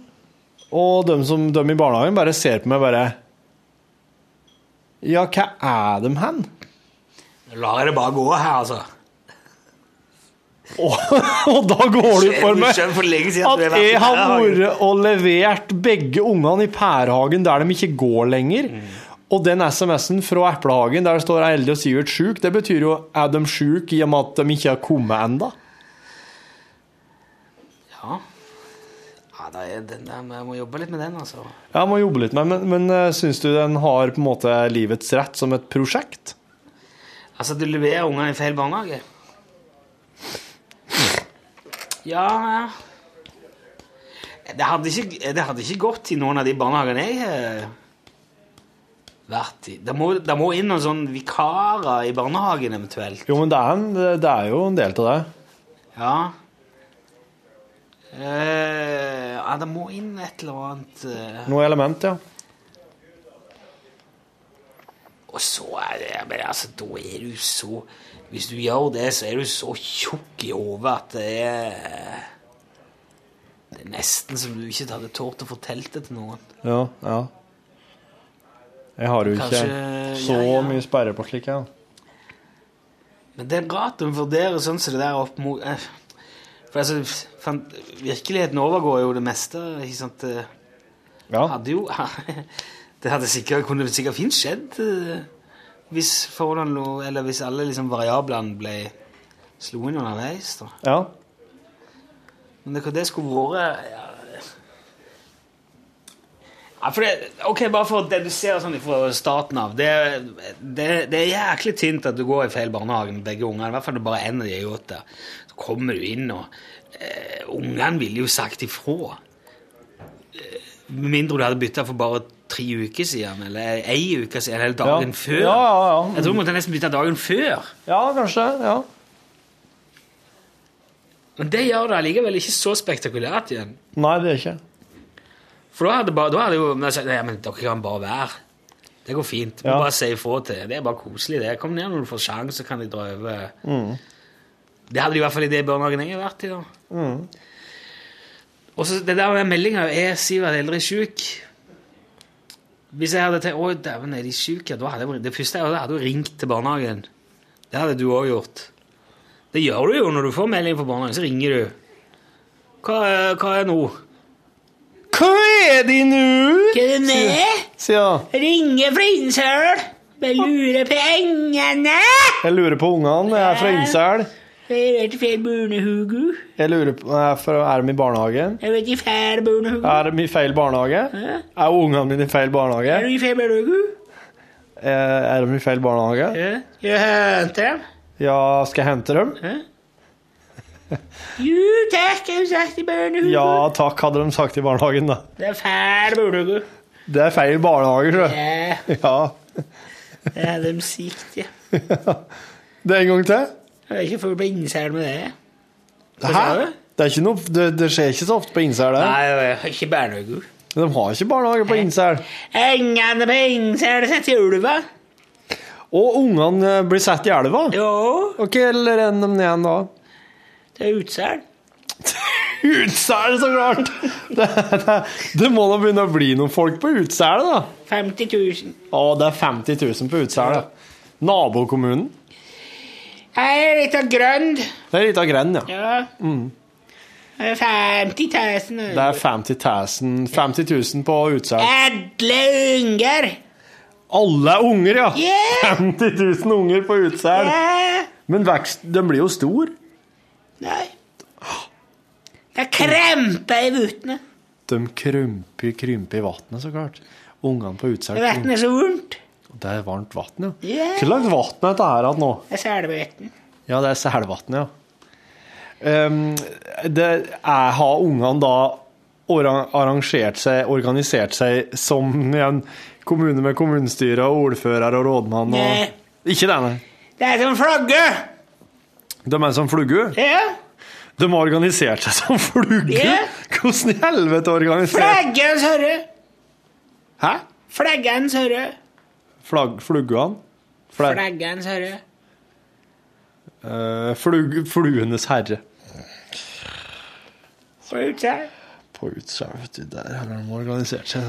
Og de, som, de i barnehagen bare ser på meg bare Ja, hva er de hen? La det bare gå her, altså. Og, og da går det ut for meg at jeg har vært og levert begge ungene i Pærehagen der de ikke går lenger. Og den SMS-en fra Eplehagen der det står Elde og Sivert sjuk', det betyr jo er de sjuke i og med at de ikke har kommet enda. Ja. ja er den jeg må jobbe litt med den, altså. Jeg må jobbe litt med den, men, men eh, syns du den har på en måte livets rett som et prosjekt? Altså, du leverer ungene i feil barnehage? Ja. Det hadde ikke, det hadde ikke gått i noen av de barnehagene jeg har vært i. Det må, det må inn noen sånne vikarer i barnehagen eventuelt. Jo, men det er, en, det er jo en del av det. Ja. Eh, ja, det må inn et eller annet eh. Noe element, ja. Og så er det men altså, Da er du så Hvis du gjør det, så er du så tjukk i hodet at det er Det er nesten som du ikke hadde tort å fortelle det til noen. Ja, ja. Jeg har jo ikke så ja, ja. mye sperre på slikt. ja. Men det er rart å vurdere sånn som det der opp mot eh, For altså, fan, virkeligheten overgår jo det meste. ikke sant? Ja. Hadde jo Det hadde sikkert, kunne sikkert fint skjedd eh, hvis forholdene Eller hvis alle liksom variablene ble slo inn underveis. da. Ja. Men det, det skulle vært ja. ja, for det, ok, Bare for å dedusere sånn fra starten av det, det, det er jæklig tynt at du går i feil barnehage med begge ungene. I hvert fall når bare en av de er åtte. Så kommer du inn, og eh, ungene ville jo sagt ifra. Eh, Med mindre du hadde bytta for bare tre uker siden, eller ei uke siden, eller dagen Ja. før. Ja, ja, ja. Jeg tror du måtte nesten bytte dagen før. ja, kanskje. Ja. Men det gjør det allikevel ikke så spektakulært igjen. Nei, det er ikke. For da hadde, bare, da hadde jo men sagt, ja, men dere kan bare være. Det går fint. Ja. Bare si ifra til. Det er bare koselig. det. Kom ned når du får sjanse, så kan de dra over. Mm. Det hadde de i hvert fall i det barnehagen jeg har vært i. da. Og så det der med meldinga er Sivert Eldre sjuk. Hvis jeg hadde tenkt Å, dæven, er de sjuke? Da hadde jeg, det første jeg hadde, hadde ringt til barnehagen. Det hadde du òg gjort. Det gjør du jo når du får melding fra barnehagen. Så ringer du. Hva, hva er nå? Hva er de nå? Hva er det med? Sier. Ringer fra Innsøl. Jeg lurer på engene. Jeg lurer på ungene. Jeg er fra Innsel. Jeg vet ikke feil barnehage. Jeg lurer på Er de i barnehagen? Jeg vet ikke feil barnehage. Er de i feil barnehage? Hæ? Er ungene mine i feil Er de i feil barnehage? Eh, Er de i feil barnehage? Ja. Jeg henter dem. Ja, skal jeg hente dem? Hæ? Jo takk, har de sagt i barnehage. Ja takk, hadde de sagt i barnehagen, da. Det er feil barnehage. Det er feil barnehage, jeg. Ja, Ja. det er de sikt, ja. Det er en gang til. Jeg er ikke full på innsel med det. Hva Hæ? sa du? Det, er ikke noe, det, det skjer ikke så ofte på Innsel. det. Nei, jeg har ikke barnehage. De har ikke barnehage på Innsel. Ungene på innsel setter i ulva. Og ungene eh, blir satt i elva. Jo, Ok, eller renner de ned igjen da? det er Utsel. Utsel, så klart! Det, det, det må da begynne å bli noen folk på Utsel, da. 50 000. Å, det er 50 000 på Utsel, ja. Nabokommunen. Her er litt av grønn. Det er litt av grønn, ja. Ja. Er 50 000. Det er 50 000, 50 000 på utsalg. Alle unger. Alle er unger, ja! Yeah. 50 000 unger på utsalg. Yeah. Men vekst, den blir jo stor. Nei. Det er kremper i vutene. De krymper, krymper i vannet, så klart. Ungene på utsalg. Vannet er så vondt. Det er varmt vann, ja. Yeah. Hva slags vann er dette her nå? Det er selvann. Ja, det er selvann, ja. Um, det er, har ungene da arrangert seg, organisert seg som en kommune med kommunestyre og ordfører og rådmann? Og... Nei. Ikke det, nei. Det er som flagge. De er som flugge. Ja. De har organisert seg som flugge. Ja. Hvordan i helvete organisert Flaggens hørre. Hæ? Flaggens hørre. Flagg, fluggene? Flag, Flaggens herre. Uh, flug, fluenes herre. På Utsel. På Utsel, vet du. Der har de organisert seg.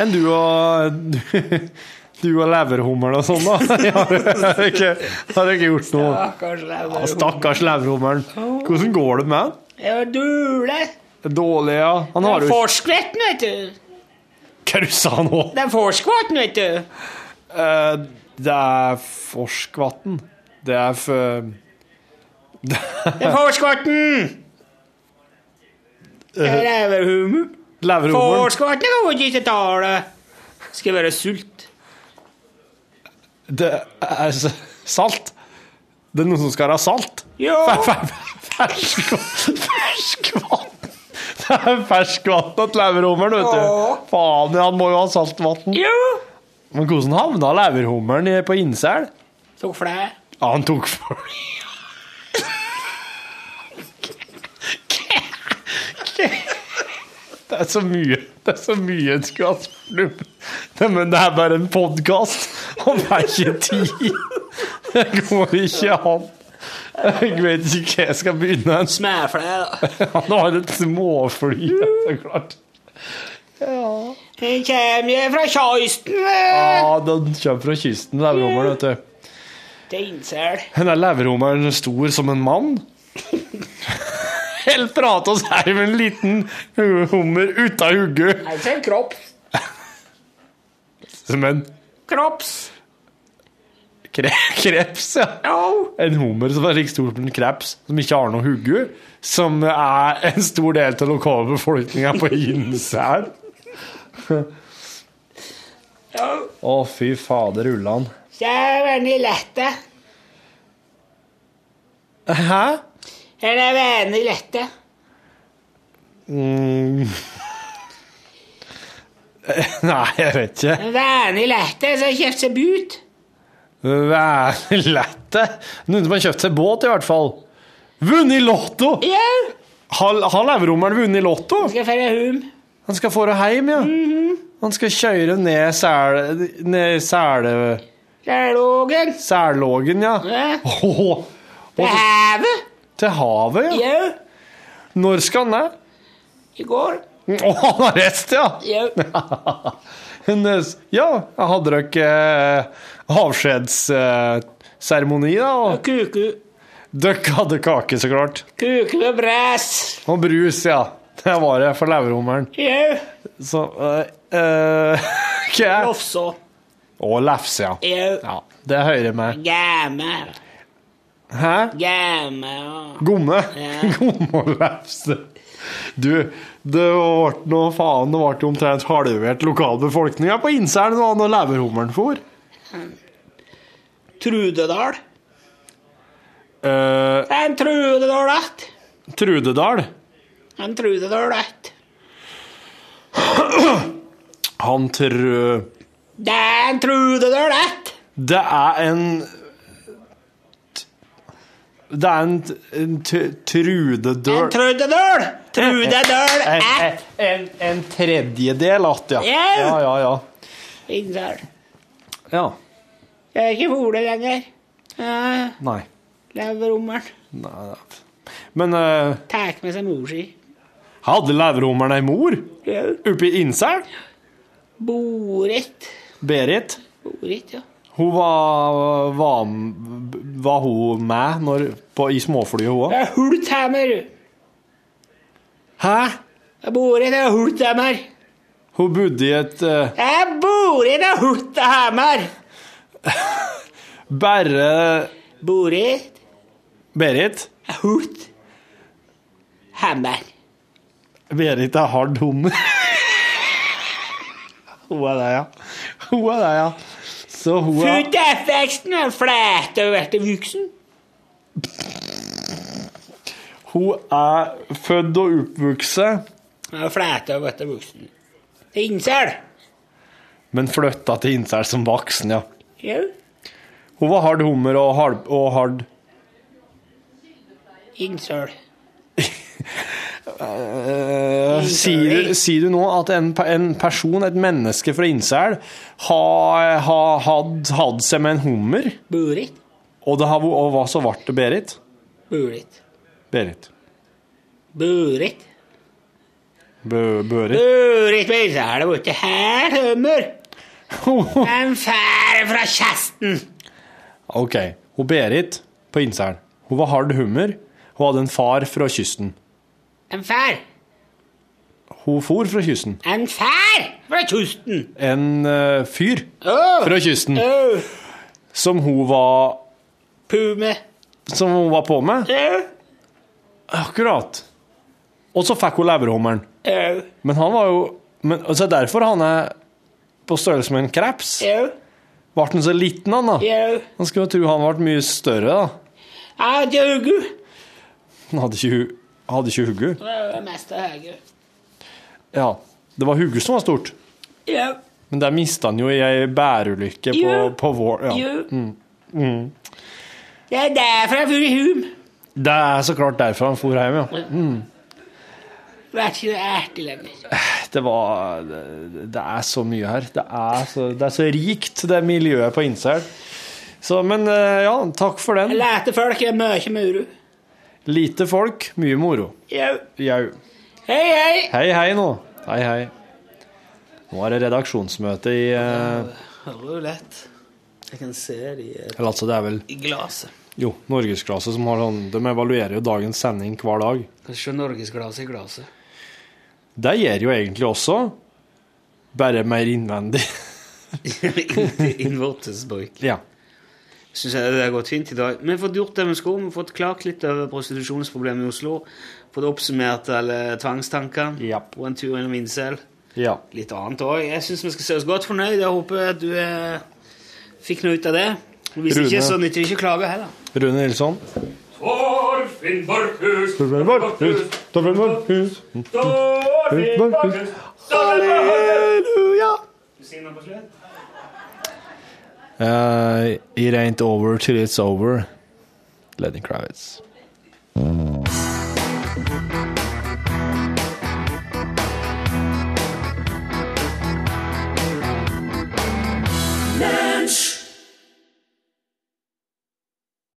Enn du og du, du og leverhummeren og sånn, da? Har dere ikke, har ikke gjort noe? Stakkars Ja. Stakkars leverhummeren. Hvordan går det med han? Jeg var. Er Dårlig, ja. Han har jo forskvetten, vet du. Hva du sa nå? Det er forskvatten, vet du. Uh, det er Forskvatn. Det er for Det er forskvatten. Det er leverhummer. Leverhummeren. Forskvatten går ikke tar. tale. Skal være sult. Det er salt. Det er noen som skal ha salt. Jo. Ferskvann. Ferskvann. Det er til leverhummeren, vet du. Faen, han må jo ha saltvann. Jo. Men hvordan havna leverhummeren på Innsel? Tok flæ. Ja, han tok for Det er så mye Det er så mye en skulle ha spurt. Men det er bare en podkast. Han er ikke tid. Det går ikke an. Jeg vet ikke hva jeg skal begynne. Smærflær, da. Han har et småfly, så klart. Den kommer fra kysten Ja, den kommer fra kysten, leverhummeren, vet du. Steinsel. Den er leverhummeren stor som en mann? Helt prate oss her med en liten hummer uten hugge. Altså en kropp. Som en Krops. Kre kreps, ja. Ja. En hummer som er like stor som en kreps, som ikke har noe hugge, som er en stor del av lokalbefolkninga på Innsær. Å, fy fader ullan. Så lette. Hæ? Hæ? Er det lette. Mm. Nei, jeg vet ikke. Veldig lette som har kjøpt seg but. Det. Noen som har kjøpt seg båt, i hvert fall. Vunnet Lotto! Yeah. Har, har leverommeren vunnet Lotto? Skal dra hjem. Han skal få det hjem, ja. Han skal kjøre ned sel... Ned sele... Lågen. Særlågen, ja. Yeah. Oh, Til havet. til havet, ja. Yeah. Når skal han det? I går. Å, han har rest, ja! Eh, Ja, hadde dere eh, avskjedsseremoni, da? Og Kuku. dere hadde kake, så klart. Kuku og bræs. Og brus, ja. Det var det for leverhummeren. Jau. Så eh, eh, Hva? Lofsa. Og lefse, ja. Ja. ja. Det hører med. Gæme Hæ? Gammel. Gomme? Ja. Gomme og lefse. Du, det ble noe faen, det ble omtrent halvert lokalbefolkninga på Innselen da leverhummeren for. Trudedal. Uh, En Trudedal ett. Trudedal. En Trudedal ett. Han tru... Det er en Trudedal ett. Det er en Det er en, en trudedøl En trudedøl Trudedal. Trudedal en, en, en tredjedel att, ja. Ja. Ja, ja, ja. Innsal. Ja. Jeg er ikke Ole lenger. Nei. Leverhummeren. Nei. Men uh, Tar med seg mor si. hadde leverhummeren ei mor Ja. oppe i Innsel? Borit. Berit? Borit, ja. Hun var, var, var hun med når, på, i småflyet, hun òg? Det er Hulthammer. Hæ? Borit er Hulthammer. Hun bodde i et uh, Jeg bor i det Hulthammer. bare Bor i Berit? Hutt. Hammer. Berit er hard hummer. hun er det, ja. Hun er det, ja. Så hun er Født i oppveksten og flate og vært voksen. Hun er født og oppvokst, flate og vært voksen. Innsel. men flytta til Insel som voksen, ja. Ja. Hun var hard hummer og hard, og hard Innsel. Eh, sier, sier du nå at en, en person, et menneske fra Innsel, har ha, hatt seg med en hummer, Burit. og, det har, og hva så ble det Berit? Burit. Berit. Borit. Bø, Børit? Borit er Det var ikke her hummer. En fær fra kjesten. OK. Hun Berit på Innselen, Hun var hard hummer. Hun hadde en far fra kysten. En fær. Hun for fra kysten. En fær fra kysten. En uh, fyr oh. fra kysten Oh. som hun var Pume. Som hun var på med. Åh. Akkurat. Og så fikk hun leverhummeren. Åh. Men han var jo men, altså Derfor han er på størrelse med en kreps. Åh. Ble han så liten, han da? Åh. Man skulle jo tro han ble mye større, da. Ja, hugge. Han hadde ikke, hadde ikke hugge. Det var mest av høyre. Ja. Det var hugge som var stort. Ja. Men der mista han jo i ei bærulykke på, på vår ja. Jo. Det er derfor jeg får hjem. Det er så klart derfor han for hjem, ja. Det er ikke noe ertig lenger. Det var Det, det er så mye her. Det er så, det er så rikt, det miljøet på Insel. Så, men eh, ja, takk for den. Lite folk er mye moro. Lite folk, mye moro. Jau. Hei, hei. Hei, hei nå. Hei, hei. Nå er det redaksjonsmøte i eh, Det var jo lett. Jeg kan se de Eller altså, det er vel i glasset. Jo, Norgesglaset som har sånn De evaluerer jo dagens sending hver dag. Kan se norgesglasset i glasset. Det gjør jo egentlig også, bare mer innvendig. Innvortesbruk. Ja. Syns jeg det har gått fint i dag. Vi har fått gjort det vi skulle. Vi har fått klart litt over prostitusjonsproblemet i Oslo. Fått oppsummert alle tvangstankene ja. på en tur innom incel. Ja. Litt annet òg. Jeg syns vi skal se oss godt fornøyd. Jeg håper at du eh, fikk noe ut av det. Hvis Rune. ikke, så nytter det ikke å klage heller. Rune Nilsson. Torfinn Borkhus Halleluja! Du sier noe på slutt? Uh, it ain't over till it's over. Lenny Kravitz.